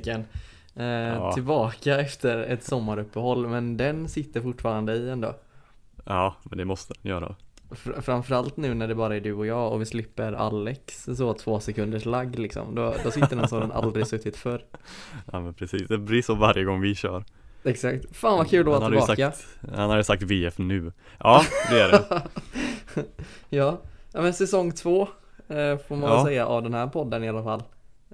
VF-klassikern. Eh, Ja. Tillbaka efter ett sommaruppehåll, men den sitter fortfarande i ändå. Ja, men det måste den göra. Fr- framförallt nu när det bara är du och jag och vi slipper Alex så två sekunders lagg liksom. Då, då sitter den som den aldrig suttit förr. Ja men precis, det blir så varje gång vi kör. Exakt. Fan vad kul att vara tillbaka. Sagt, han hade sagt VF nu. Ja, det är det. ja. ja, men säsong två eh, får man Ja. säga av den här podden i alla fall.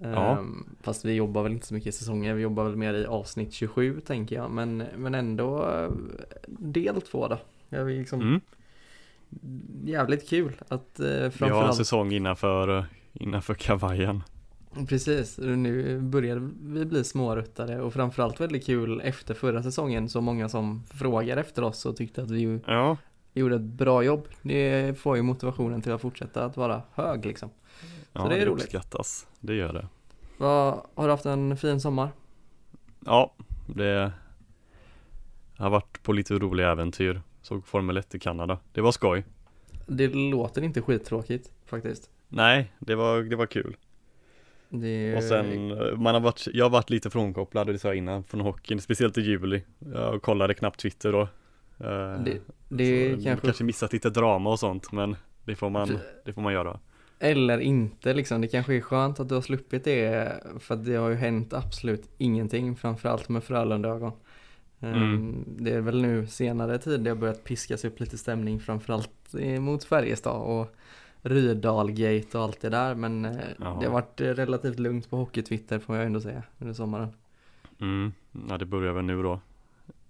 Ja. Ehm, Fast vi jobbar väl inte så mycket i säsonger, vi jobbar väl mer i avsnitt 27 tänker jag. Men, men ändå eh, del två då. Det är liksom Mm. jävligt kul att eh, Vi har en framförallt säsong innanför, innanför kavajen. Precis, nu börjar vi bli småruttare och framförallt väldigt kul efter förra säsongen så många som frågar efter oss och tyckte att vi Ja, gjorde ett bra jobb. Det får ju motivationen till att fortsätta att vara hög liksom. Ja det är roligt. uppskattas. Det gör det. Vad, har du haft en fin sommar? Ja, det har varit på lite roliga äventyr. Såg Formel 1 i Kanada. Det var skoj. Det låter inte skittråkigt faktiskt. Nej, det var, det var kul. Det, Och sen, man har varit, jag har varit lite frånkopplad, det sa jag innan, från hockeyn, speciellt i juli. Jag kollade knappt Twitter då. Eh, det, det kanske, kanske missat lite drama och sånt, men det får man, det får man göra. Eller inte liksom. Det kanske är skönt att du har sluppit det för det har ju hänt absolut ingenting, framförallt med Frölunda-ögon. Ehm, Mm. Det är väl nu senare tid det har börjat piskas upp lite stämning framförallt mot Färjestad och Rydalgate och allt det där men eh, Jaha. det har varit relativt lugnt på hockeytwitter får jag ändå säga under sommaren. Mm, ja det börjar väl nu då.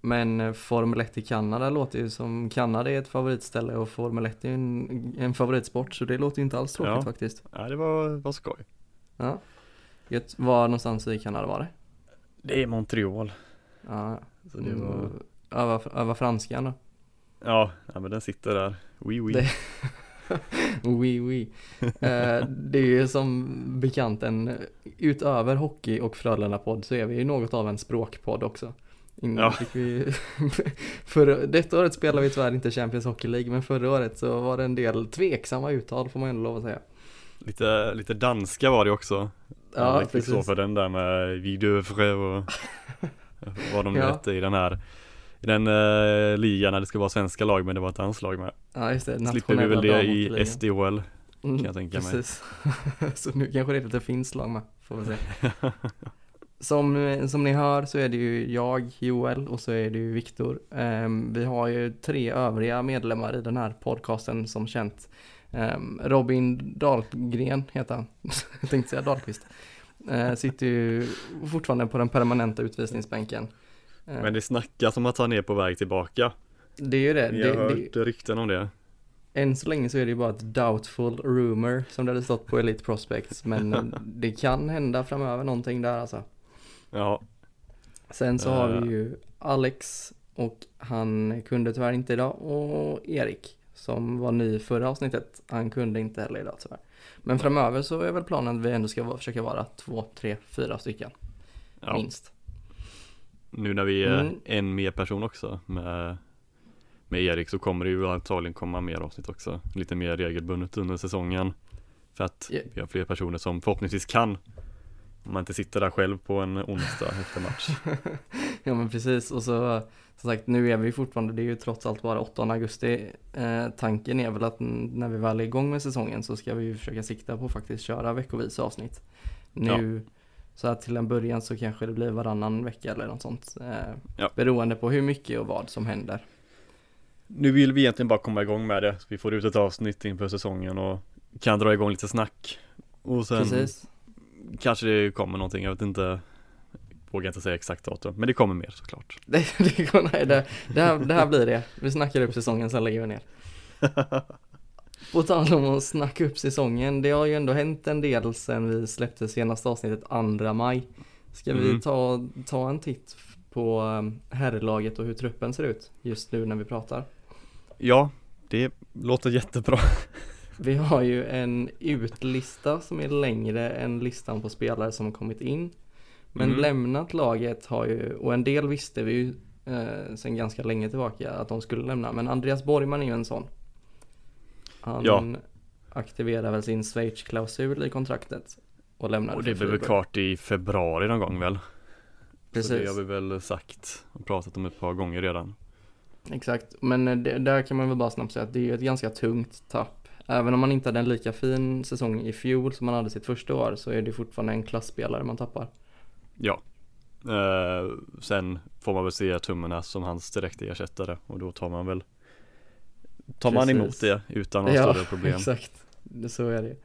Men eh, Formel 1 i Kanada låter ju som Kanada är ett favoritställe och Formel 1 är ju en, en favoritsport så det låter ju inte alls tråkigt Ja. faktiskt. Ja det var, var skoj. Ja. Gött. Var någonstans i Kanada var det? Det är Montreal. Ja, Så det var, Mm, öva, öva franskan då? ja, ja men den sitter där. Oui oui. Det- Oui, oui. Eh, det är ju som bekant en, utöver hockey och Frölunda-podd så är vi ju något av en språkpodd också. Innan Ja. fick vi, för detta året spelar vi tyvärr inte Champions Hockey League men förra året så var det en del tveksamma uttal får man ändå lov att säga. Lite, lite danska var det också. Ja, Jag riktigt så precis. för den där med Vidöfre och vad de Ja. hette i den här i den uh, ligan när det ska vara svenska lag men det var ett annat lag med. Ja, just det. Slipper vi väl det i SDHL. Mm, jag tänka mig. precis. så nu kanske det är lite finns lag med, får vi se. Som, som ni hör så är det ju jag, Joel, och så är det ju Viktor. Ehm, vi har ju tre övriga medlemmar i den här podcasten som känt. Ehm, Robin Dahlgren heter han, jag tänkte säga Dahlqvist. Uh, sitter ju fortfarande på den permanenta utvisningsbänken. Ehm, Men det snackas om att han är på väg tillbaka. det är ju det. Jag har hört det rykten om det. än så länge så är det ju bara ett doubtful rumor som det hade stått på Elite Prospects. Men det kan hända framöver någonting där alltså. Ja, Sen så har Eh. vi ju Alex och han kunde tyvärr inte idag och Erik som var ny förra avsnittet. Han kunde inte heller idag tyvärr. Men framöver så är väl planen att vi ändå ska försöka vara två, tre, fyra stycken ja. minst. nu när vi är Mm. en mer person också med, med Erik så kommer det ju antagligen komma mer avsnitt också. Lite mer regelbundet under säsongen. För att Ja. vi har fler personer som förhoppningsvis kan. Om man inte sitter där själv på en onsdag efter match. ja men precis och så som sagt nu är vi fortfarande, det är ju trots allt bara 8 augusti. Eh, tanken är väl att när vi väl är igång med säsongen så ska vi ju försöka sikta på att faktiskt köra veckovis avsnitt. Nu så att till en början så kanske det blir varannan vecka eller något sånt. Eh, Ja. Beroende på hur mycket och vad som händer. Nu vill vi egentligen bara komma igång med det. Så vi får ut ett avsnitt inför säsongen och kan dra igång lite snack. Och sen Precis. Kanske det kommer någonting, jag vet inte. Vågar inte säga exakt datum, men det kommer mer såklart. Det, det, går- nej, det, det, här, det här blir det. Vi snackar upp säsongen sen lägger vi ner. På tal om att snacka upp säsongen, det har ju ändå hänt en del sen vi släppte senaste avsnittet 2 maj. Ska vi Mm. ta, ta en titt på um, herrlaget och hur truppen ser ut just nu när vi pratar? Ja, det låter jättebra. Vi har ju en utlista som är längre än listan på spelare som har kommit in. Men Mm. lämnat laget har ju, och en del visste vi ju eh, sen ganska länge tillbaka att de skulle lämna. Men Andreas Borgman är ju en sån. Han Ja. aktiverar väl sin Schweiz-klausul i kontraktet. och lämnade Och det blev väl klart i februari någon gång väl? Så det Precis, har vi väl sagt och pratat om ett par gånger redan. exakt. Men eh, det, där kan man väl bara snabbt säga att det är ju ett ganska tungt tapp. Även om man inte hade en lika fin säsong i fjol som man hade sitt första år så är det fortfarande en klassspelare man tappar. Ja. Eh, sen får man väl se Tummernas som hans direkta ersättare och då tar man väl Tar man emot det utan några större problem. exakt. Så är det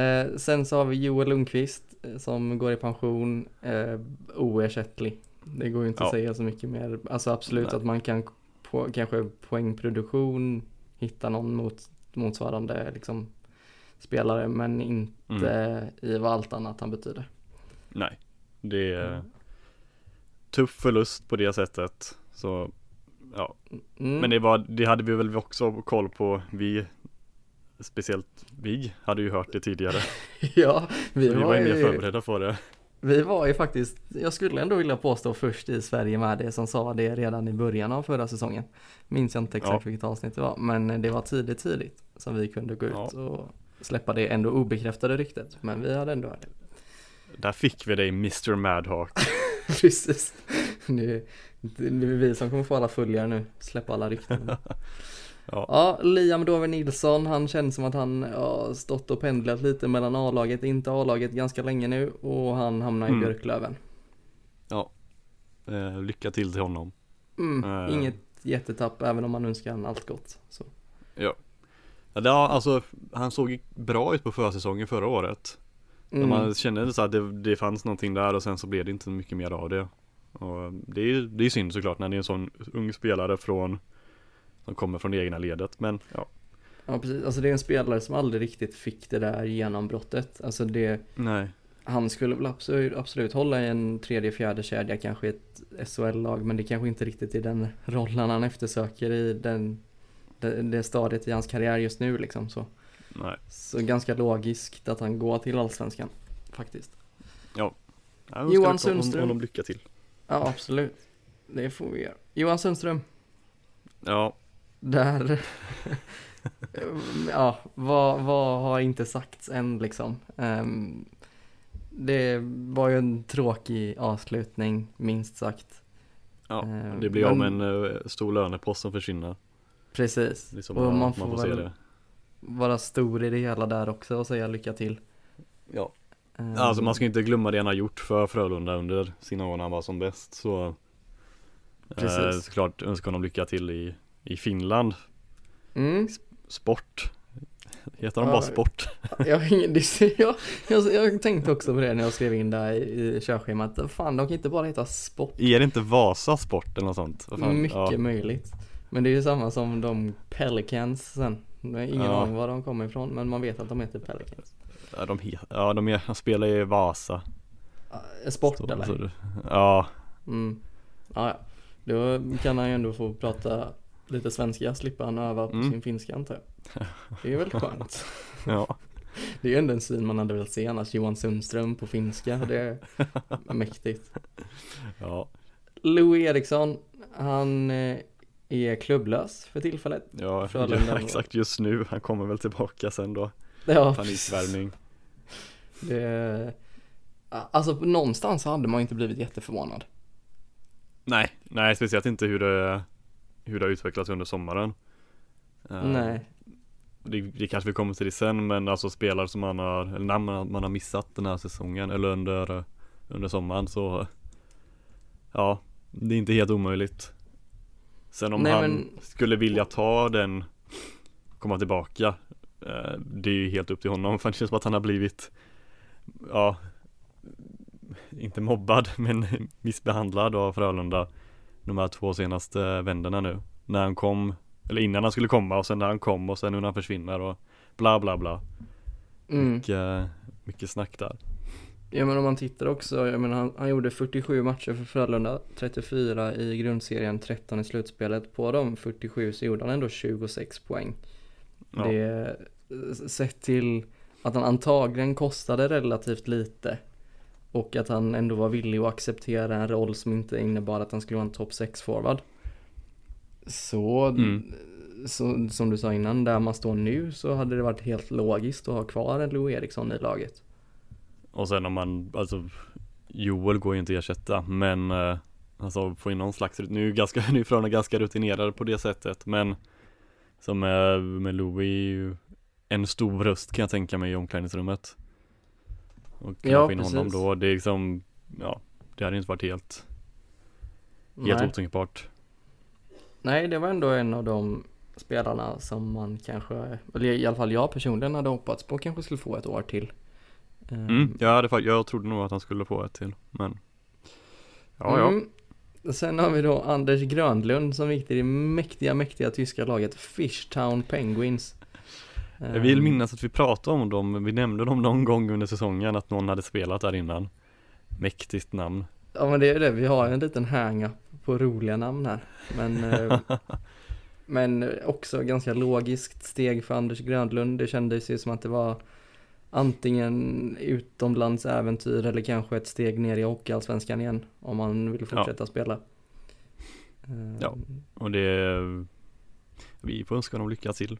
eh, Sen så har vi Joel Lundqvist eh, som går i pension, eh, oersättlig. Det går ju inte att Ja. säga så mycket mer. Alltså absolut Nej. att man kan på, kanske poängproduktion hitta någon mot, motsvarande liksom spelare men inte Mm. i vad allt annat han betyder. Nej, det är Mm. tuff förlust på det sättet. Så ja, Mm. men det var, det hade vi väl också koll på. Vi, speciellt vi, hade ju hört det tidigare. ja, vi, Vi, var, var ju mer förberedda på det. Vi var ju faktiskt, jag skulle ändå vilja påstå först i Sverige med det som sa det redan i början av förra säsongen. Minns jag inte exakt Ja. vilket avsnitt det var, men det var tidigt tidigt som vi kunde gå ut Ja. och släppa det ändå obekräftade ryktet. Men vi hade ändå hört det. Där fick vi dig Mr Madhawk. Precis. Det är vi som kommer få alla följare nu, släppa alla rykten. Ja. Ja, Liam Dover Nilsson, han känns som att han har stått och pendlat lite mellan A-laget inte A-laget ganska länge nu och han hamnar i Mm. Björklöven. Eh, lycka till till honom. Mm, Eh. Inget jättetapp även om man önskar han allt gott. Så. Ja, har- alltså han såg bra ut på försäsongen förra året. Mm. Man kände så att det, det fanns någonting där och sen så blev det inte mycket mer av det. Och det är ju det är synd såklart när det är en sån ung spelare från som kommer från det egna ledet. Men ja, Ja precis, alltså det är en spelare som aldrig riktigt fick det där genombrottet. Alltså det, nej. han skulle väl absolut, absolut hålla i en tredje, fjärde kedja, kanske ett SHL-lag, men det kanske inte riktigt är den rollen han eftersöker i den, det, det stadiet i hans karriär just nu liksom så. Nej. Så ganska logiskt att han går till Allsvenskan, faktiskt. Jag Johan önskar honom- Sundström. honom lycka till. Ja, absolut. Det får vi göra. Johan Sundström, Ja, där, ja, vad, vad har inte sagts än liksom? Ehm, det var ju en tråkig avslutning, minst sagt. ja. Eh, det blir av med en eh, stor lönepost som försvinner. Precis. Så Och man, man får, man får se väl det. vara stor i det hela där också och säga lycka till. Ja. Ehm, Alltså man ska inte glömma det han har gjort för Frölunda under sina år när han var som bäst så eh, Precis. Såklart önskar honom lycka till i, i Finland Mm, Sport Heter de Ja. bara Sport? jag, det, jag, jag, jag tänkte också på det när jag skrev in där i, i körschemat. Fan, de kan inte bara heta sport. Är det inte Vasa Sport eller något sånt? Fan? Mycket ja. möjligt. Men det är ju samma som de Pelicans sen. Ingen Ja. aning var de kommer ifrån, men man vet att de heter Pelicans. Ja, de, he- ja, de, de spelar i Vasa Uh, sport Så- eller? så- Ja, Mm. Ja, ja. Då kan han ju ändå få prata lite svenska, slippa han öva på Mm. sin finska antar jag. Det är väl skönt. ja, Det är ju ändå en syn man hade velat se annars, Johan Sundström på finska, det är mäktigt. ja, Louis Eriksson, han eh, är klubblös för tillfället. ja, ja exakt just nu, han kommer väl tillbaka sen då Ja, Panikvärvning det, alltså någonstans hade man inte blivit jätteförvånad. Nej, nej speciellt inte hur det Hur det har utvecklats under sommaren. Eh, Nej, det, det kanske vi kommer till det sen men alltså spelare som man har, eller namn man, man har missat den här säsongen eller under Under sommaren så Ja, det är inte helt omöjligt. Sen om Nej, han men- skulle vilja ta den Komma tillbaka eh, Det är ju helt upp till honom för det känns som att han har blivit Ja Inte mobbad men missbehandlad av Frölunda De här två senaste vänderna nu När han kom Eller innan han skulle komma och sen när han kom och sen när han försvinner och Bla bla bla mm. Mycket, mycket snack där Ja men om man tittar också, jag menar han, han gjorde 47 matcher för Frölunda, 34 i grundserien, 13 i slutspelet. På de 47 så gjorde han ändå 26 poäng. Ja, Det, sett till att han antagligen kostade relativt lite och att han ändå var villig att acceptera en roll som inte innebar att han skulle vara en topp 6 forward. Så, Mm. så, som du sa innan, där man står nu så hade det varit helt logiskt att ha kvar en Lou Eriksson i laget. Och sen om man, alltså Joel går ju inte att ersätta men eh, Alltså få in någon slags, nu är ganska, nu är ganska rutinerade på det sättet men Som med, med ju en stor röst kan jag tänka mig i omklädningsrummet Och Ja, få in honom precis. då, det är liksom, ja Det hade inte varit helt, helt Nej. otänkbart Nej, det var ändå en av de spelarna som man kanske, eller i alla fall jag personligen hade hoppats på kanske skulle få ett år till. Ehm, mm, jag, hade, jag trodde nog att han skulle få ett till men Ja ja, Mm. Sen har vi då Anders Grönlund som gick till det mäktiga, mäktiga tyska laget Fishtown Penguins. Jag vill Ehm, minnas att vi pratade om dem, vi nämnde dem någon gång under säsongen att någon hade spelat där innan Mäktigt namn Ja men det är det, vi har en liten hang-up på roliga namn här. Men, eh, men också ganska logiskt steg för Anders Grönlund. Det kändes ju som att det var antingen utomlands äventyr eller kanske ett steg ner i Hockeyallsvenskan igen. Om man vill fortsätta spela. Eh, Ja. Och det Vi får önska dem lycka till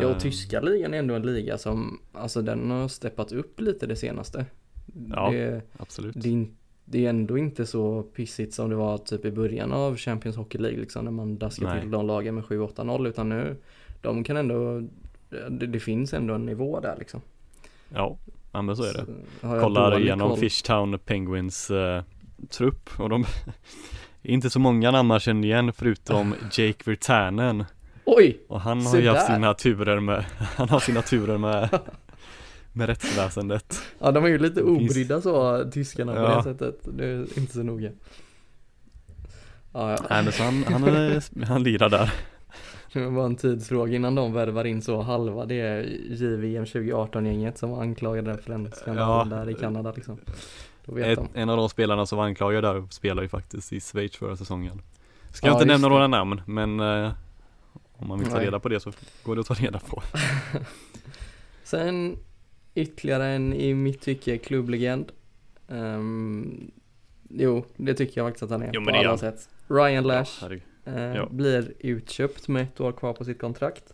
Ja, och tyska ligan är ändå en liga som, alltså den har steppat upp lite det senaste. Ja. Det, Absolut det, det är ändå inte så pissigt som det var typ i början av Champions Hockey League liksom när man daskade Nej. till de lagen med 7-8-0 utan nu, de kan ändå, det, det finns ändå en nivå där liksom. Ja, ja men så är det jag Kollar igenom koll- Fishtown Penguins eh, trupp och de inte så många namn man känner igen förutom Jake Virtanen Oj! Och han har ju haft sina turer med, han har sina turer med med rättsväsendet Ja de är ju lite obrydda så, tyskarna på Ja. det sättet. Det är inte så noga. Ja, ja. Nej men så han, han, är, han lirar där Det var en tidsfråga innan de värvar in så halva det JVM 2018-gänget som var anklagade för den skandalen Ja. där i Kanada liksom. Ett. En av de spelarna som var anklagade där spelar ju faktiskt i Schweiz förra säsongen Ska Ja, jag inte nämna det. några namn men eh, Om man vill ta Nej. reda på det så går det att ta reda på Sen ytterligare en i mitt tycke klubblegend. Ehm, jo, det tycker jag faktiskt att han är Jo, på alla sätt. Ryan Lash herregud. eh, ja. blir utköpt med ett år kvar på sitt kontrakt.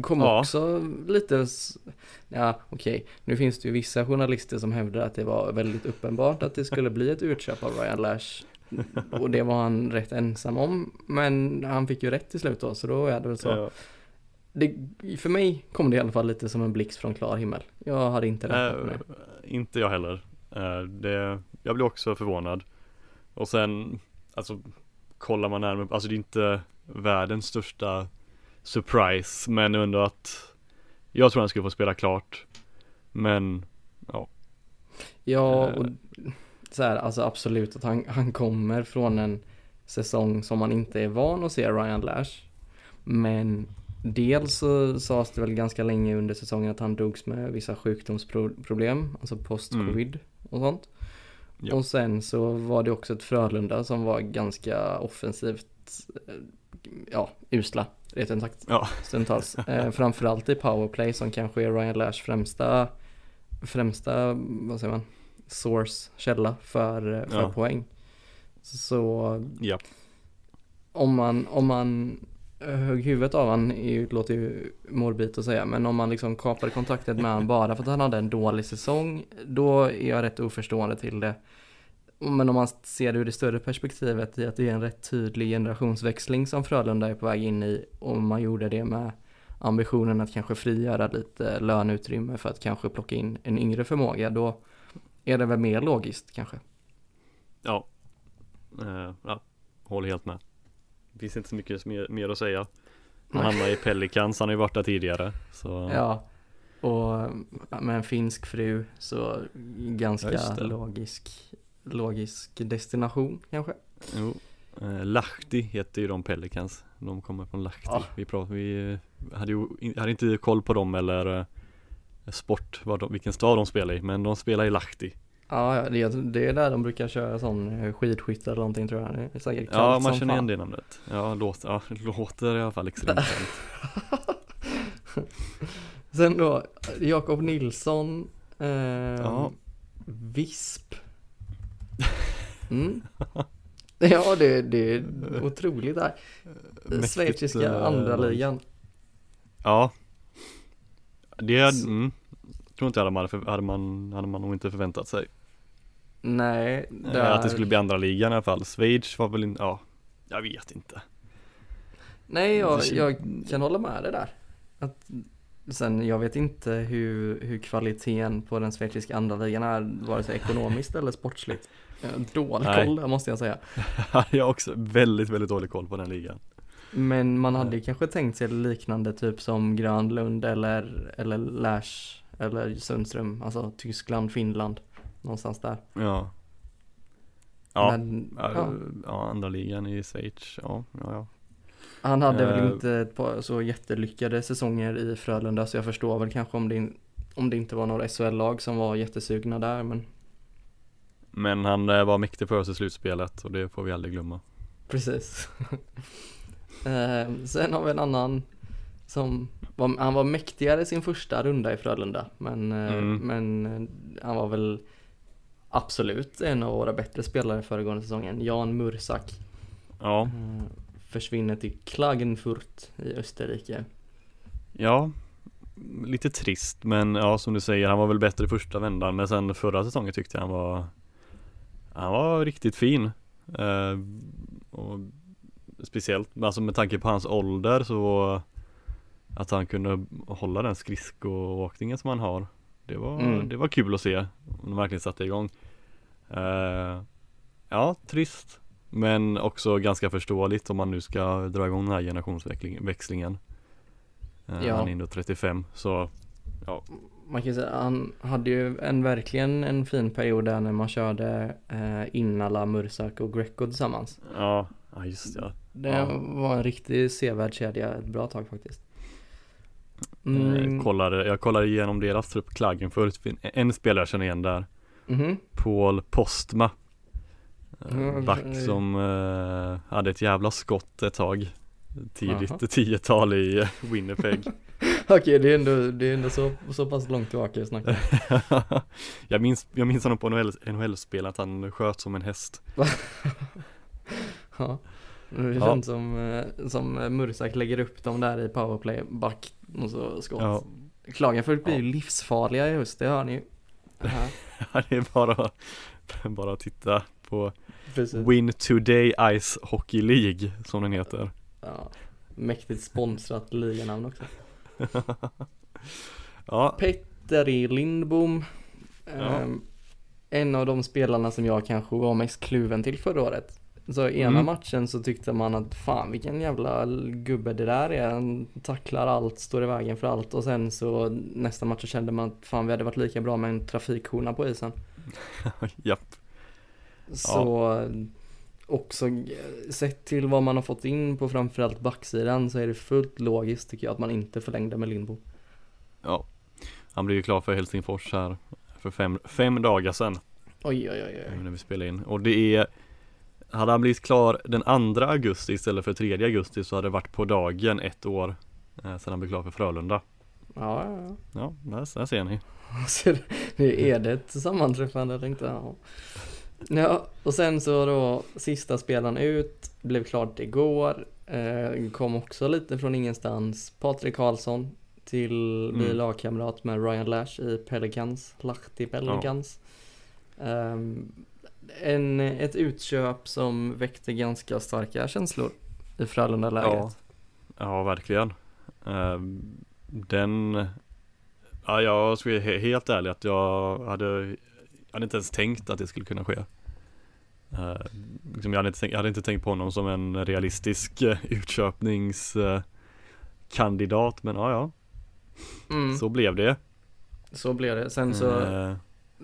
Kom Ja. också lite, ja okej, nu finns det ju vissa journalister som hävdar att det var väldigt uppenbart att det skulle bli ett utköp av Ryan Lash. Och det var han rätt ensam om, men han fick ju rätt till slut då, så då är det väl så. Ja. Det, för mig kom det i alla fall lite som en blixt från klar himmel. Jag hade inte räknat med Eh, det. inte jag heller. Eh, det, jag blev också förvånad. Och sen, alltså kollar man närmare, alltså det är inte världens största surprise, men ändå att jag tror han skulle få spela klart. Men, ja, Ja, eh. och så här, alltså absolut att han, han kommer från en säsong som man inte är van att se Ryan Lash. Men dels så sades det väl ganska länge under säsongen att han drogs med vissa sjukdomsproblem, alltså post-covid och sånt. Ja. Och sen så var det också ett Frölunda som var ganska offensivt, eh, ja, usla, rätt sagt Ja. stundtals. Eh, framförallt i powerplay som kanske är Ryan Lash främsta, främsta, vad säger man, source, källa för, eh, för Ja. poäng. Så ja, om man, om man högg huvudet av han, är låter ju morbid att säga, men om man liksom kapade kontaktet med han bara för att han hade en dålig säsong, då är jag rätt oförstående till det. Men om man ser det ur det större perspektivet i att det är en rätt tydlig generationsväxling som Frölunda är på väg in i, och man gjorde det med ambitionen att kanske frigöra lite löneutrymme för att kanske plocka in en yngre förmåga, då är det väl mer logiskt kanske. ja, Eh, ja, håller helt med. Det finns inte så mycket mer, mer att säga. Han hamnar i Pelicans, han har ju varit där tidigare. Så Ja, och med en finsk fru så ganska Ja, logisk, logisk destination kanske. Jo, eh, Lahti heter ju de Pelicans De kommer från Lahti Ja. Vi, prat, vi hade ju hade inte koll på dem eller eh, sport, vad de, vilken stad de spelar i Men de spelar i Lahti Ja, det, det är där de brukar köra sån skidskytte eller någonting tror jag. Det är säkert Ja man känner igen det namnet Ja, låter, ja, låter i alla fall extremt Sen då, Jakob Nilsson, eh, Ja. Visp. Mm. Ja, det, det är otroligt där. Schweiziska eh, andra ligan. Ja Det Så- mm, tror inte hade man, hade man, hade man nog inte förväntat sig. Nej, Där... Att det skulle bli andra ligan i alla fall. Schweiz var väl inte, ja, jag vet inte. Nej, jag, jag kan hålla med dig där. Att, sen, jag vet inte hur, hur kvaliteten på den schweiziska andra ligan är, vare sig ekonomiskt eller sportsligt. Dålig koll där måste jag säga. jag har också väldigt, väldigt dålig koll på den ligan. Men man hade kanske tänkt sig liknande typ som Grönlund eller, eller Lash eller Sundström, alltså Tyskland, Finland, någonstans där. Ja. Ja, Men, ja. ja andra ligan i Schweiz, ja, ja, ja. Han hade uh, väl eh. inte ett par så jättelyckade säsonger i Frölunda så jag förstår väl kanske om det, om det inte var några SHL-lag som var jättesugna där men Men han eh, var mäktig för oss i slutspelet och det får vi aldrig glömma Precis uh, Sen har vi en annan som var, han var mäktigare sin första runda i Frölunda men, mm. men han var väl absolut en av våra bättre spelare föregående säsongen, Jan Mursak Ja försvinner till Klagenfurt i Österrike. Ja, lite trist men ja som du säger han var väl bättre i första vändan men sen förra säsongen tyckte jag han var Han var riktigt fin eh, och Speciellt. Alltså med tanke på hans ålder så Att han kunde hålla den skridskoåkningen som han har Det var, mm. det var kul att se. Om de verkligen satte igång. Eh, Ja, trist men också ganska förståeligt om man nu ska dra igång den här generationsväxlingen eh, ja. Han är ändå 35 så ja. Man kan säga han hade ju en verkligen en fin period där när man körde eh, Innala, Mursak och Greco tillsammans. Ja, ja just det Det ja. var en riktig sevärd kedja ett bra tag faktiskt. Mm. jag, kollade, jag kollade igenom deras trupp Klagenfurt, en spelare jag känner igen där. Mm. Paul Postma. Mm, Back som uh, hade ett jävla skott ett tag. Tidigt tiotal i Winnipeg. Okej okay, det är ändå, det är ändå så, så pass långt tillbaka vi snackar. Jag, minns, jag minns honom på NHL-spel att han sköt som en häst. Ja Det känns ja. som, eh, som Mursak lägger upp dem där i powerplay, back och så skott ja. Klagenfurt blir ju ja. livsfarliga i höst, det hör ni ju Ja det är bara, bara att titta på Precis. Win Today Ice Hockey League som den heter Ja, mäktigt sponsrat liganamn också Ja Petteri Lindbom ja. um, En av de spelarna som jag kanske var mest kluven till förra året Så ena mm. matchen så tyckte man att fan vilken jävla gubbe det där är Han tacklar allt, står i vägen för allt och sen så nästa match så kände man att fan vi hade varit lika bra med en trafikhona på isen Japp så ja. också sett till vad man har fått in på framförallt backsidan så är det fullt logiskt tycker jag att man inte förlängde med Lindbo. Ja, han blev ju klar för Helsingfors här för fem, fem dagar sedan. Oj, oj, oj, oj. När vi spelade in. Och det är hade han blivit klar den 2 augusti istället för 3 augusti så hade det varit på dagen ett år eh, sedan han blev klar för Frölunda. Ja, ja, ja. Ja, där, där ser ni. det är det ett sammanträffande tänkte jag. Ja, och sen så då sista spelaren ut, blev klart igår, eh, kom också lite från ingenstans. Patrik Karlsson till mm. bli lagkamrat med Ryan Lash i Pelicans, Lahti Pelicans. Ja. Um, en, ett utköp som väckte ganska starka känslor i Frölunda-läget. Ja. ja, verkligen. Uh, den, ja jag ska vara helt ärlig att jag hade hade inte ens tänkt att det skulle kunna ske. Uh, liksom jag, hade inte tänkt, jag hade inte tänkt på honom som en realistisk uh, utköpningskandidat uh, men ja ja mm. Så blev det Så blev det, sen så uh,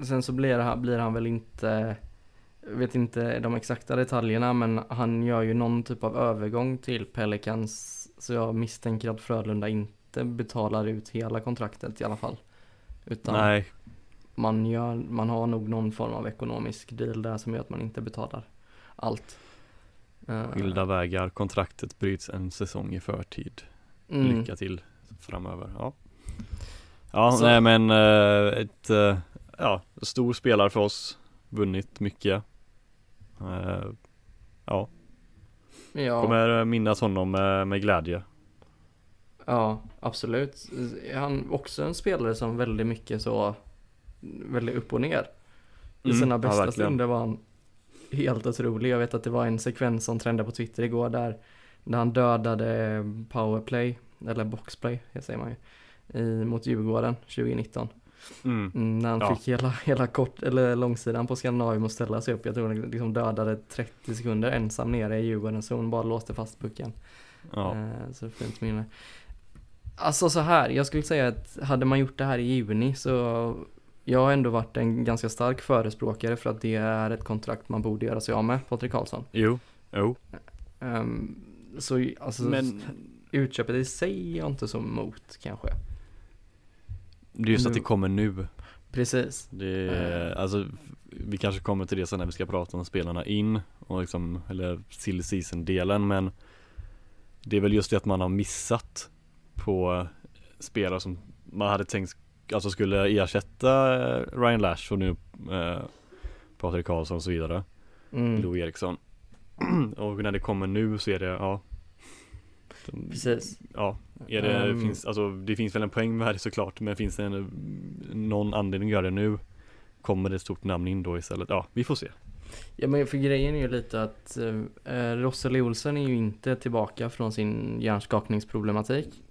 Sen så blir han, blir han väl inte Vet inte de exakta detaljerna men han gör ju någon typ av övergång till Pelicans Så jag misstänker att Frölunda inte betalar ut hela kontraktet i alla fall Utan Nej man, gör, man har nog någon form av ekonomisk deal där som gör att man inte betalar allt. Eh, Skilda vägar, kontraktet bryts en säsong i förtid. Mm. Lycka till framöver. Ja, ja Så. nej men eh, ett, eh, ja, stor spelare för oss. Vunnit mycket. Ja. ja. Kommer minnas honom med, med glädje. Ja, absolut. Han också en spelare som väldigt mycket så, väldigt upp och ner. I Mm, sina ja, bästa verkligen. stunder var han helt otrolig. Jag vet att det var en sekvens som trendade på Twitter igår där, där han dödade powerplay, eller boxplay, säger man ju, i, mot Djurgården 2019. Mm. Mm, när han Ja. fick hela, hela kort, eller långsidan på Skandinavium att ställa sig upp. Jag tror han liksom dödade 30 sekunder ensam nere i Djurgårdens zon, bara låste fast pucken. Ja. Eh, så fint minne. Alltså så här, jag skulle säga att hade man gjort det här i juni så jag har ändå varit en ganska stark förespråkare för att det är ett kontrakt man borde göra sig av med, Patrik Karlsson. Jo, jo. Ehm, så alltså, Men utköpet i sig är jag inte så emot kanske. Det är just att Nu- det kommer nu. Precis. Det är, alltså, vi kanske kommer till det sen när vi ska prata om spelarna in och liksom, eller silly season-delen men det är väl just det att man har missat på spelare som man hade tänkt alltså skulle ersätta eh, Ryan Lash och nu eh, Patrik Karlsson och så vidare, Mm, Lou Eriksson. Och när det kommer nu så är det, ja precis. Ja, är det, Ehm. finns, alltså, det finns väl en poäng med det såklart men finns det en, någon anledning att göra det nu Kommer det ett stort namn in då istället? Ja, vi får se Ja men för grejen är ju lite att eh, Rosseli Olsen är ju inte tillbaka från sin hjärnskakningsproblematik.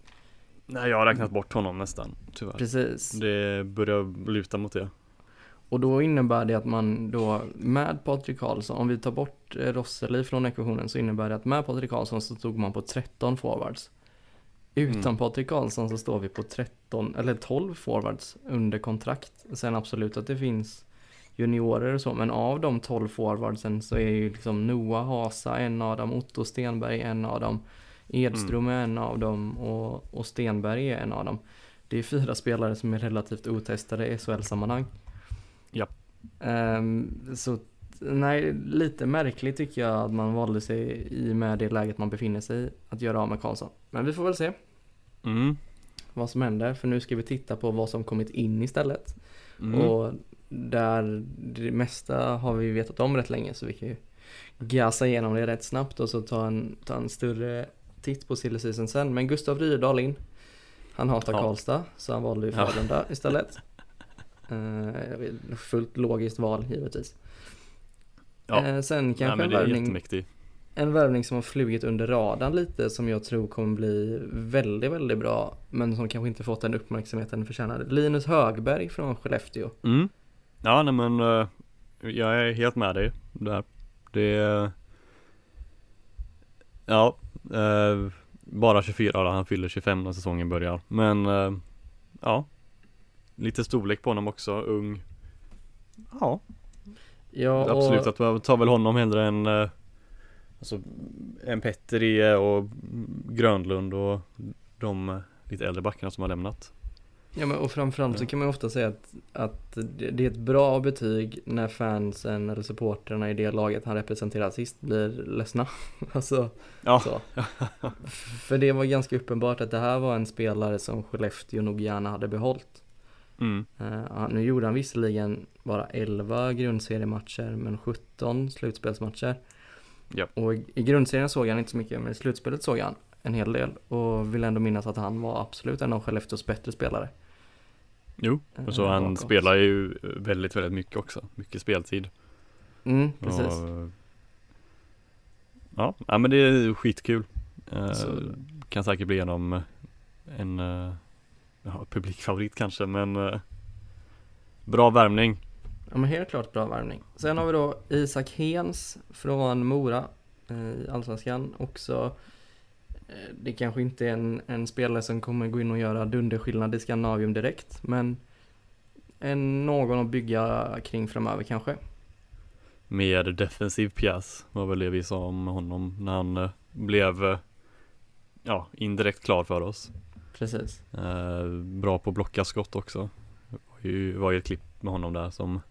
Nej jag har räknat bort honom nästan, tyvärr Precis. Det börjar luta mot det Och då innebär det att man då med Patrik Karlsson, om vi tar bort eh, Rosseli från ekvationen så innebär det att med Patrik Karlsson så stod man på 13 forwards. Utan Mm. Patrik Karlsson så står vi på 13 eller 12 forwards under kontrakt. Sen absolut att det finns juniorer och så, men av de 12 forwardsen så är ju liksom Noah Hasa en av dem, Otto Stenberg en av dem, Edström är en av dem och, och Stenberg är en av dem. Det är fyra spelare som är relativt otestade i SHL-sammanhang. Ja. Ehm, så nej, lite märkligt tycker jag att man valde sig i med det läget man befinner sig i att göra av med Karlsson. Men vi får väl se mm. vad som händer för nu ska vi titta på vad som kommit in istället. Mm. Och där det mesta har vi vetat om rätt länge så vi kan ju gasa igenom det rätt snabbt och så ta en, ta en större titt på silly sen. Men Gustav Rydahl in. Han hatar Ja. Karlstad så han valde ju Ja. Frölunda istället. Eh, fullt logiskt val givetvis. Ja. Eh, sen Nej, kanske men en värvning, en värvning som har flugit under radarn lite som jag tror kommer bli väldigt, väldigt bra men som kanske inte fått den uppmärksamheten den förtjänar. Linus Högberg från Skellefteå. mm. Ja nej men eh, jag är helt med dig där Det är Ja eh, Bara 24 då, han fyller 25 när säsongen börjar Men eh, Ja Lite storlek på honom också, ung Ja Ja, Absolut, och, att man tar väl honom hellre än eh, Alltså En Petteri och Grönlund och de lite äldre backarna som har lämnat ja, men, och framförallt så kan man ju ofta säga att, att det det är ett bra betyg när fansen eller supporterna i det laget han representerar sist blir ledsna. alltså, Ja. så. För det var ganska uppenbart att det här var en spelare som Skellefteå nog gärna hade behållit. Mm. Ja, nu gjorde han visserligen bara 11 grundseriematcher men 17 slutspelsmatcher. Ja. Och i grundserien såg han inte så mycket men i slutspelet såg han en hel del och vill ändå minnas att han var absolut en av Skellefteås bättre spelare. Jo, eh, och så han bakåt. spelar ju väldigt, väldigt mycket också Mycket speltid Mm, precis. Och, ja, men det är skitkul. Så- Kan säkert bli genom en ja, publikfavorit kanske, men eh, bra värmning. Ja men helt klart bra värvning. Sen har vi då Isak Hens från Mora eh, i Allsvenskan. Också, eh, det kanske inte är en, en spelare som kommer gå in och göra dunderskillnad i Skandinavium direkt. Men en, någon att bygga kring framöver kanske. Mer defensiv pjäs var väl det vi sa om honom när han eh, blev ja, indirekt klar för oss. Precis. Eh, bra på att blocka skott också. Det var ju, var ju ett klipp med honom där som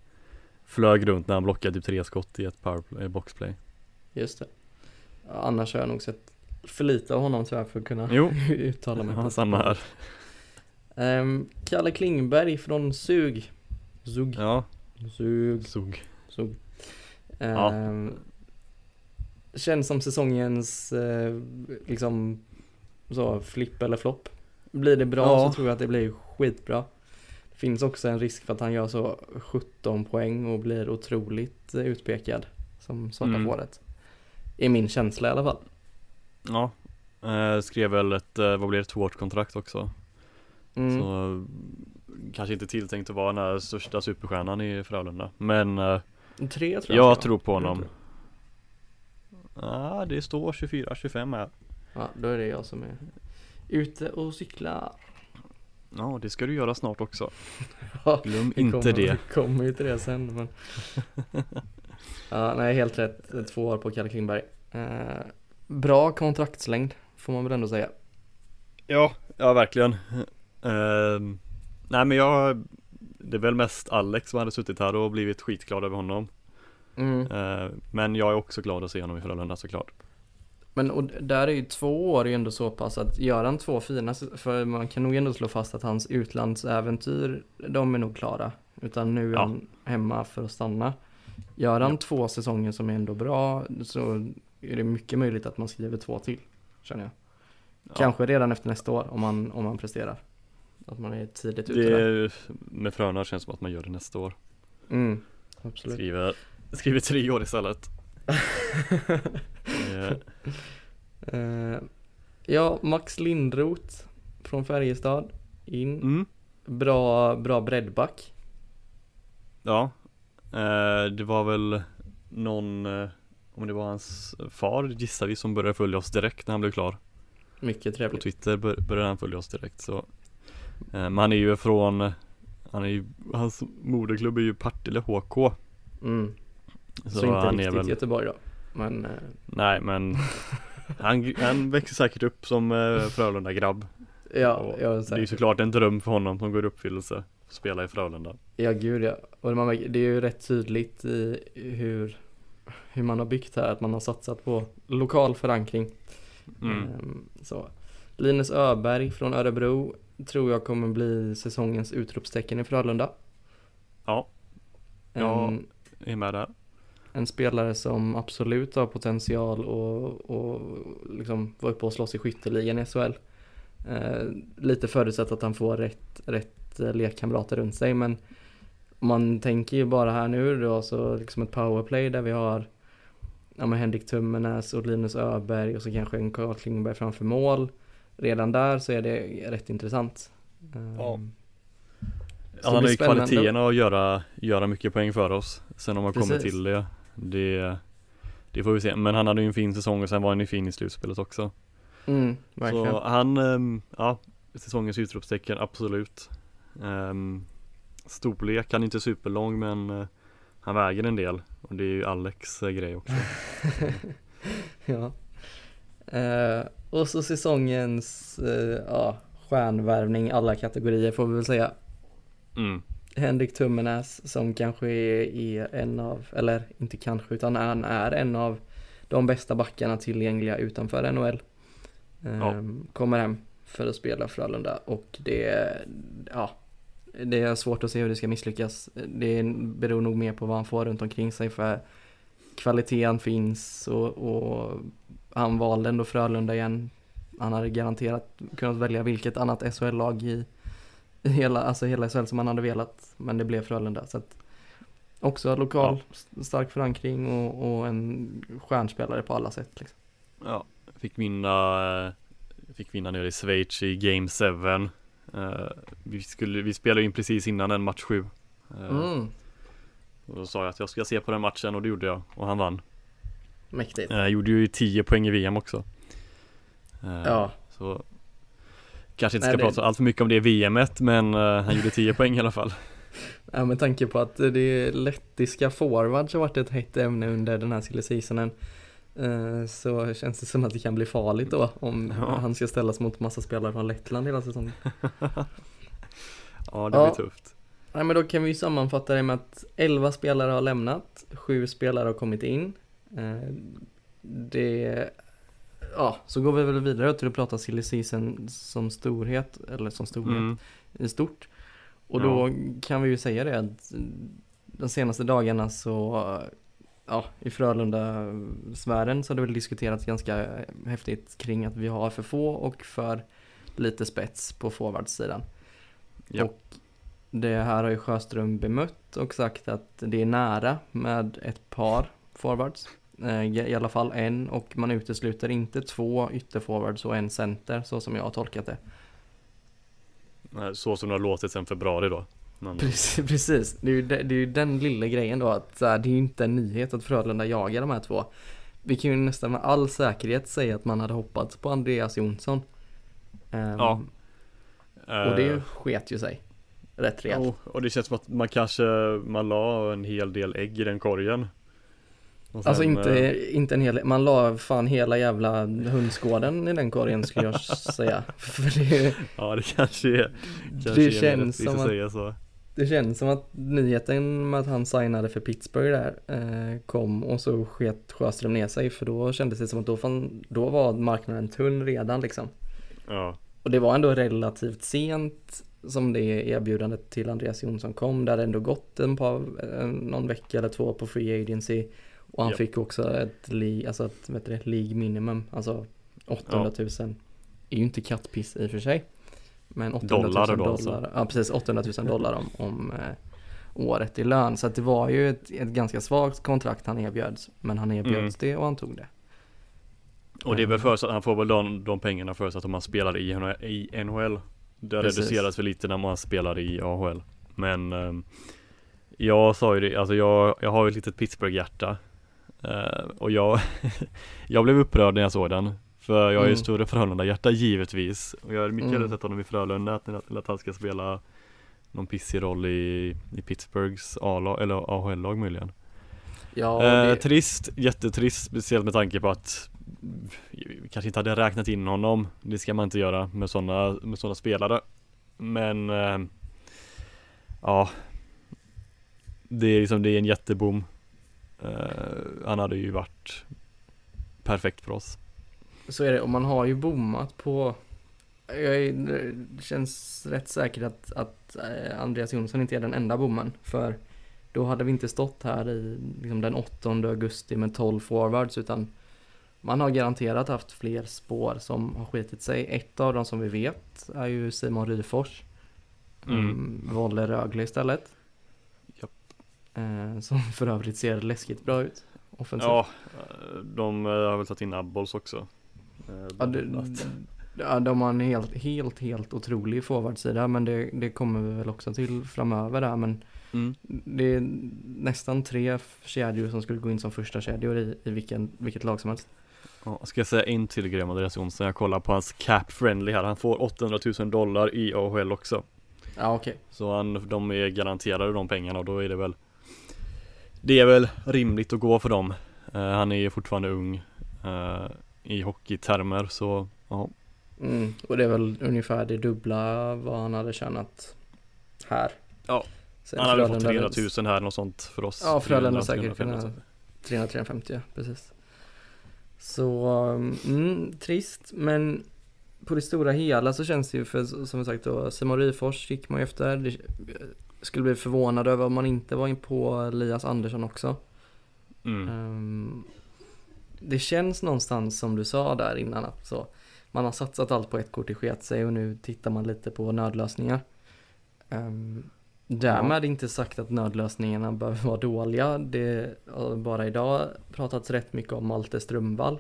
flög runt när han blockade typ tre skott i ett powerplay, boxplay. Just det. Ja, annars har jag nog sett för lite av honom tyvärr för att kunna Jo, uttala mig. ja, på- samma här. Ehm, Kalle Klingberg från Sug. Zug. Ja, Sug. såg. Sug. Ja. Ehm, Känns som säsongens eh, liksom så flipp eller flopp. Blir det bra Ja. så tror jag att det blir skitbra. Det finns också en risk för att han gör så 17 poäng och blir otroligt eh, utpekad som svarta Mm. fåret. I min känsla i alla fall. Ja, eh, skrev väl ett, eh, vad blir det, tvåårskontrakt också. Mm. Så kanske inte tilltänkt att vara den här största superstjärnan i Frölunda. Men eh, Tre tror jag. jag tror på honom. Ja, det står 24-25 här. Ja, då är det jag som är ute och cyklar. Ja, det ska du göra snart också. Ja, Glöm inte kommer, det. Vi kommer ju till det sen men Ja, nej helt rätt. Två år på Kalle Klingberg. Eh, bra kontraktslängd får man väl ändå säga. Ja, ja verkligen. Ehm, nej men jag, det är väl mest Alex som hade suttit här och blivit skitglad över honom. Mm. Ehm, men jag är också glad att se honom i Frölunda såklart. Men och där är ju två år ju ändå så pass att gör han två fina, för man kan nog ändå slå fast att hans utlandsäventyr, de är nog klara. Utan nu är Ja. han hemma för att stanna. Gör han Ja. två säsonger som är ändå bra så är det mycket möjligt att man skriver två till, känner jag. Ja. Kanske redan efter nästa år om man, om man presterar. Att man är tidigt ute är, med Frölunda känns det som att man gör det nästa år. Mm, absolut. Skriver, skriver tre år istället. Eh, ja, Max Lindroth från Färjestad in. mm, Bra, bra breddback. ja. Eh, det var väl någon, eh, om det var hans far gissar vi som började följa oss direkt när han blev klar. Mycket På trevligt. Twitter bör, började han följa oss direkt så Men han är ju från Han är ju, hans moderklubb är ju Partille HK Mm. Så, Så, inte riktigt väl Göteborg då. Men eh, Nej men han, han växer säkert upp som eh, Frölunda-grabb ja, Och jag är Det är ju såklart en dröm för honom som går i uppfyllelse att Spela i Frölunda Ja, gud ja. Och man, det är ju rätt tydligt i hur, hur man har byggt här. Att man har satsat på lokal förankring. mm. Ehm, så. Linus Öberg från Örebro tror jag kommer bli säsongens utropstecken i Frölunda. Ja, Ja. En, är med där en spelare som absolut har potential och, och liksom vara uppe och slåss i skytteligan i SHL. Eh, lite förutsatt att han får rätt, rätt eh, lekkamrater runt sig men man tänker ju bara här nu då så liksom ett powerplay där vi har ja, med Henrik Tummenäs och Linus Öberg och så kanske en Carl Klingberg framför mål. Redan där så är det rätt intressant. Ja. Så Han har ju kvaliteterna att göra, göra mycket poäng för oss Sen om man kommer Precis. till det Det Det får vi se, men han hade ju en fin säsong och sen var han ju fin i slutspelet också Mm, verkligen. Så han, ehm, ja, säsongens utropstecken, absolut. Um, storlek, han är inte superlång men eh, han väger en del och det är ju Alex eh, grej också. Ja. Eh, och så säsongens eh, ja, stjärnvärvning alla kategorier får vi väl säga. Mm. Henrik Tummenäs som kanske är, en av, eller inte kanske utan han är en av de bästa backarna tillgängliga utanför NHL. Ja. Ehm, Kommer hem för att spela Frölunda och det, ja, det är svårt att se hur det ska misslyckas. Det beror nog mer på vad han får runt omkring sig för kvaliteten finns och, och han valde ändå Frölunda igen. Han hade garanterat kunnat välja vilket annat SHL-lag i hela, alltså hela SHL som han hade velat. Men det blev Frölunda. Så att också lokal st- stark förankring och, och en stjärnspelare på alla sätt. Liksom. Ja, fick vinna, eh, fick vinna nere i Schweiz i Game 7. Eh, vi, skulle, vi spelade in precis innan en match 7. Eh, Mm, Och då sa jag att jag ska se på den matchen och det gjorde jag och han vann. mäktigt. Jag gjorde ju 10 poäng i VM också. Eh, Ja, Så Kanske inte Nej, ska det- prata allt för mycket om det VMet men eh, han gjorde 10 poäng i alla fall. Ja, med tanke på att det är lettiska forwards har varit ett hett ämne under den här silly seasonen eh, så känns det som att det kan bli farligt då om Ja. han ska ställas mot massa spelare från Lettland hela säsongen. Ja det Ja. blir tufft. Nej men då kan vi sammanfatta det med att 11 spelare har lämnat, 7 spelare har kommit in. Eh, Det, ja, så går vi väl vidare till att prata silly season som storhet, eller som storhet. Mm. i stort. Och då kan vi ju säga det att de senaste dagarna så ja, i Frölunda-sfären så har det väl diskuterats ganska häftigt kring att vi har för få och för lite spets på forwardsidan. Ja. Och det här har ju Sjöström bemött och sagt att det är nära med ett par forwards. Eh, I alla fall en och man utesluter inte två ytterforwards och en center så som jag har tolkat det. Så som det har låtit sedan februari då. Men, Precis, precis. Det, är ju, det, det är ju den lilla grejen då att det är ju inte en nyhet att Frölunda jagar de här två. Vi kan ju nästan med all säkerhet säga att man hade hoppats på Andreas Jonsson. Ehm, Ja. Och det eh, sket ju sig. Rätt rejält. jo, och det känns som att man kanske, man la en hel del ägg i den korgen. Och Alltså sen, inte, eh, inte en hel, man la fan hela jävla hönsgården i den korgen skulle jag säga. För det, Ja det kanske är, kanske det känns som att att, säga så. det känns som att nyheten med att han signade för Pittsburgh där eh, kom och så sket Sjöström ner sig för då kändes det som att då, fan, då var marknaden tunn redan liksom. Ja, Och det var ändå relativt sent som det erbjudandet till Andreas Jonsson kom. Det hade ändå gått en par, någon vecka eller två på Free Agency. Och han Japp. fick också ett, li, alltså ett vet du, det, League minimum, alltså 800 000. är ju inte kattpiss i och för sig. Men 800 000 Dollar då dollar, alltså. ja precis 800 000 dollar om, om eh, året i lön. Så att det var ju ett, ett ganska svagt kontrakt han erbjöds. Men han erbjöds Mm. det och han tog det. och det är väl förutsatt, han får väl de, de pengarna förutsatt om man spelar i, NHL-. Det Precis. reduceras för lite när man spelar i AHL. Men ehm, jag sa ju det, alltså jag, jag har ju ett litet Pittsburgh-hjärta. Eh, och jag, jag blev upprörd när jag såg den. För jag är ju Mm. större Frölunda-hjärta givetvis. Och jag hade mycket Mm. hellre sett honom i Frölunda än att han ska spela någon pissig roll i, i Pittsburghs A-lag, eller AHL-lag möjligen. Ja, Eh, det, trist, jättetrist, speciellt med tanke på att vi kanske inte hade räknat in honom. Det ska man inte göra med sådana med såna spelare. Men eh, ja, det är liksom, det är en jättebom. Eh, han hade ju varit perfekt för oss. Så är det, och man har ju bommat på jag är, det känns rätt säkert att, att eh, Andreas Jonsson inte är den enda bommen. För då hade vi inte stått här i liksom, den 8 augusti med 12 forwards utan man har garanterat haft fler spår som har skitit sig. Ett av dem som vi vet är ju Simon Ryfors. Mm. Mm. Valde Rögle istället. Eh, som för övrigt ser läskigt bra ut. Offensivt. Ja, de eh, har väl tagit in Abbols också. Eh, Ja, det, ja, de har en helt, helt, helt otrolig forwardsida men det, det kommer vi väl också till framöver där men Mm. det är nästan tre kedjor som skulle gå in som första kedjor i, i vilken, vilket lag som helst. Ja, ska jag säga en till grej om Andreas Jonsson? Jag kollar på hans cap friendly här. Han får 800 000 dollar i AHL också. Ja okej. Så han, de är garanterade de pengarna och då är det väl Det är väl rimligt att gå för dem Eh, Han är ju fortfarande ung eh, I hockeytermer så ja, Mm, och det är väl ungefär det dubbla vad han hade tjänat här. Ja, Sen Han hade fått Frölunda- 300 000 här något sånt för oss Ja, Frölunda 300, säkert 300, kunnat 300-350 ja, precis. Så, mm, trist men på det stora hela så känns det ju för som sagt då Simon Ryfors gick man ju efter. Det, skulle bli förvånad över om man inte var in på Elias Andersson också. mm. Ehm, det känns någonstans som du sa där innan att så, man har satsat allt på ett kort i sket sig och nu tittar man lite på nödlösningar. Um, därmed inte sagt att nödlösningarna behöver vara dåliga. Det har bara idag pratats rätt mycket om Malte Strömvall.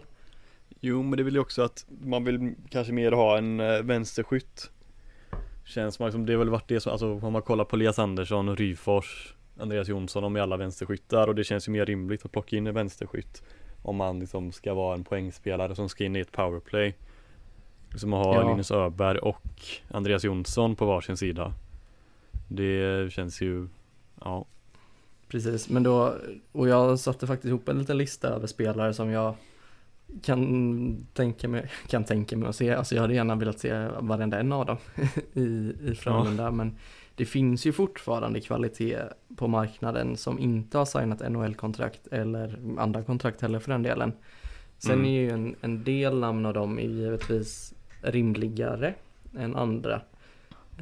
Jo men det vill ju också att man vill kanske mer ha en eh, vänsterskytt Känns som det har väl varit det som, alltså om man kollar på Elias Andersson, Ryfors, Andreas Jonsson, de är alla vänsterskyttar och det känns ju mer rimligt att plocka in en vänsterskytt Om man liksom ska vara en poängspelare som ska in i ett powerplay. Liksom att ha Ja. Linus Öberg och Andreas Jonsson på varsin sida. Det känns ju, ja. Precis, men då, och jag satte faktiskt ihop en liten lista över spelare som jag kan tänka mig, kan tänka mig att se. Alltså jag hade gärna velat se varenda en av dem i, i Frölunda, men det finns ju fortfarande kvalitet på marknaden som inte har signat NHL-kontrakt eller andra kontrakt heller för den delen. Sen Mm. är ju en, en del namn av dem är givetvis rimligare än andra.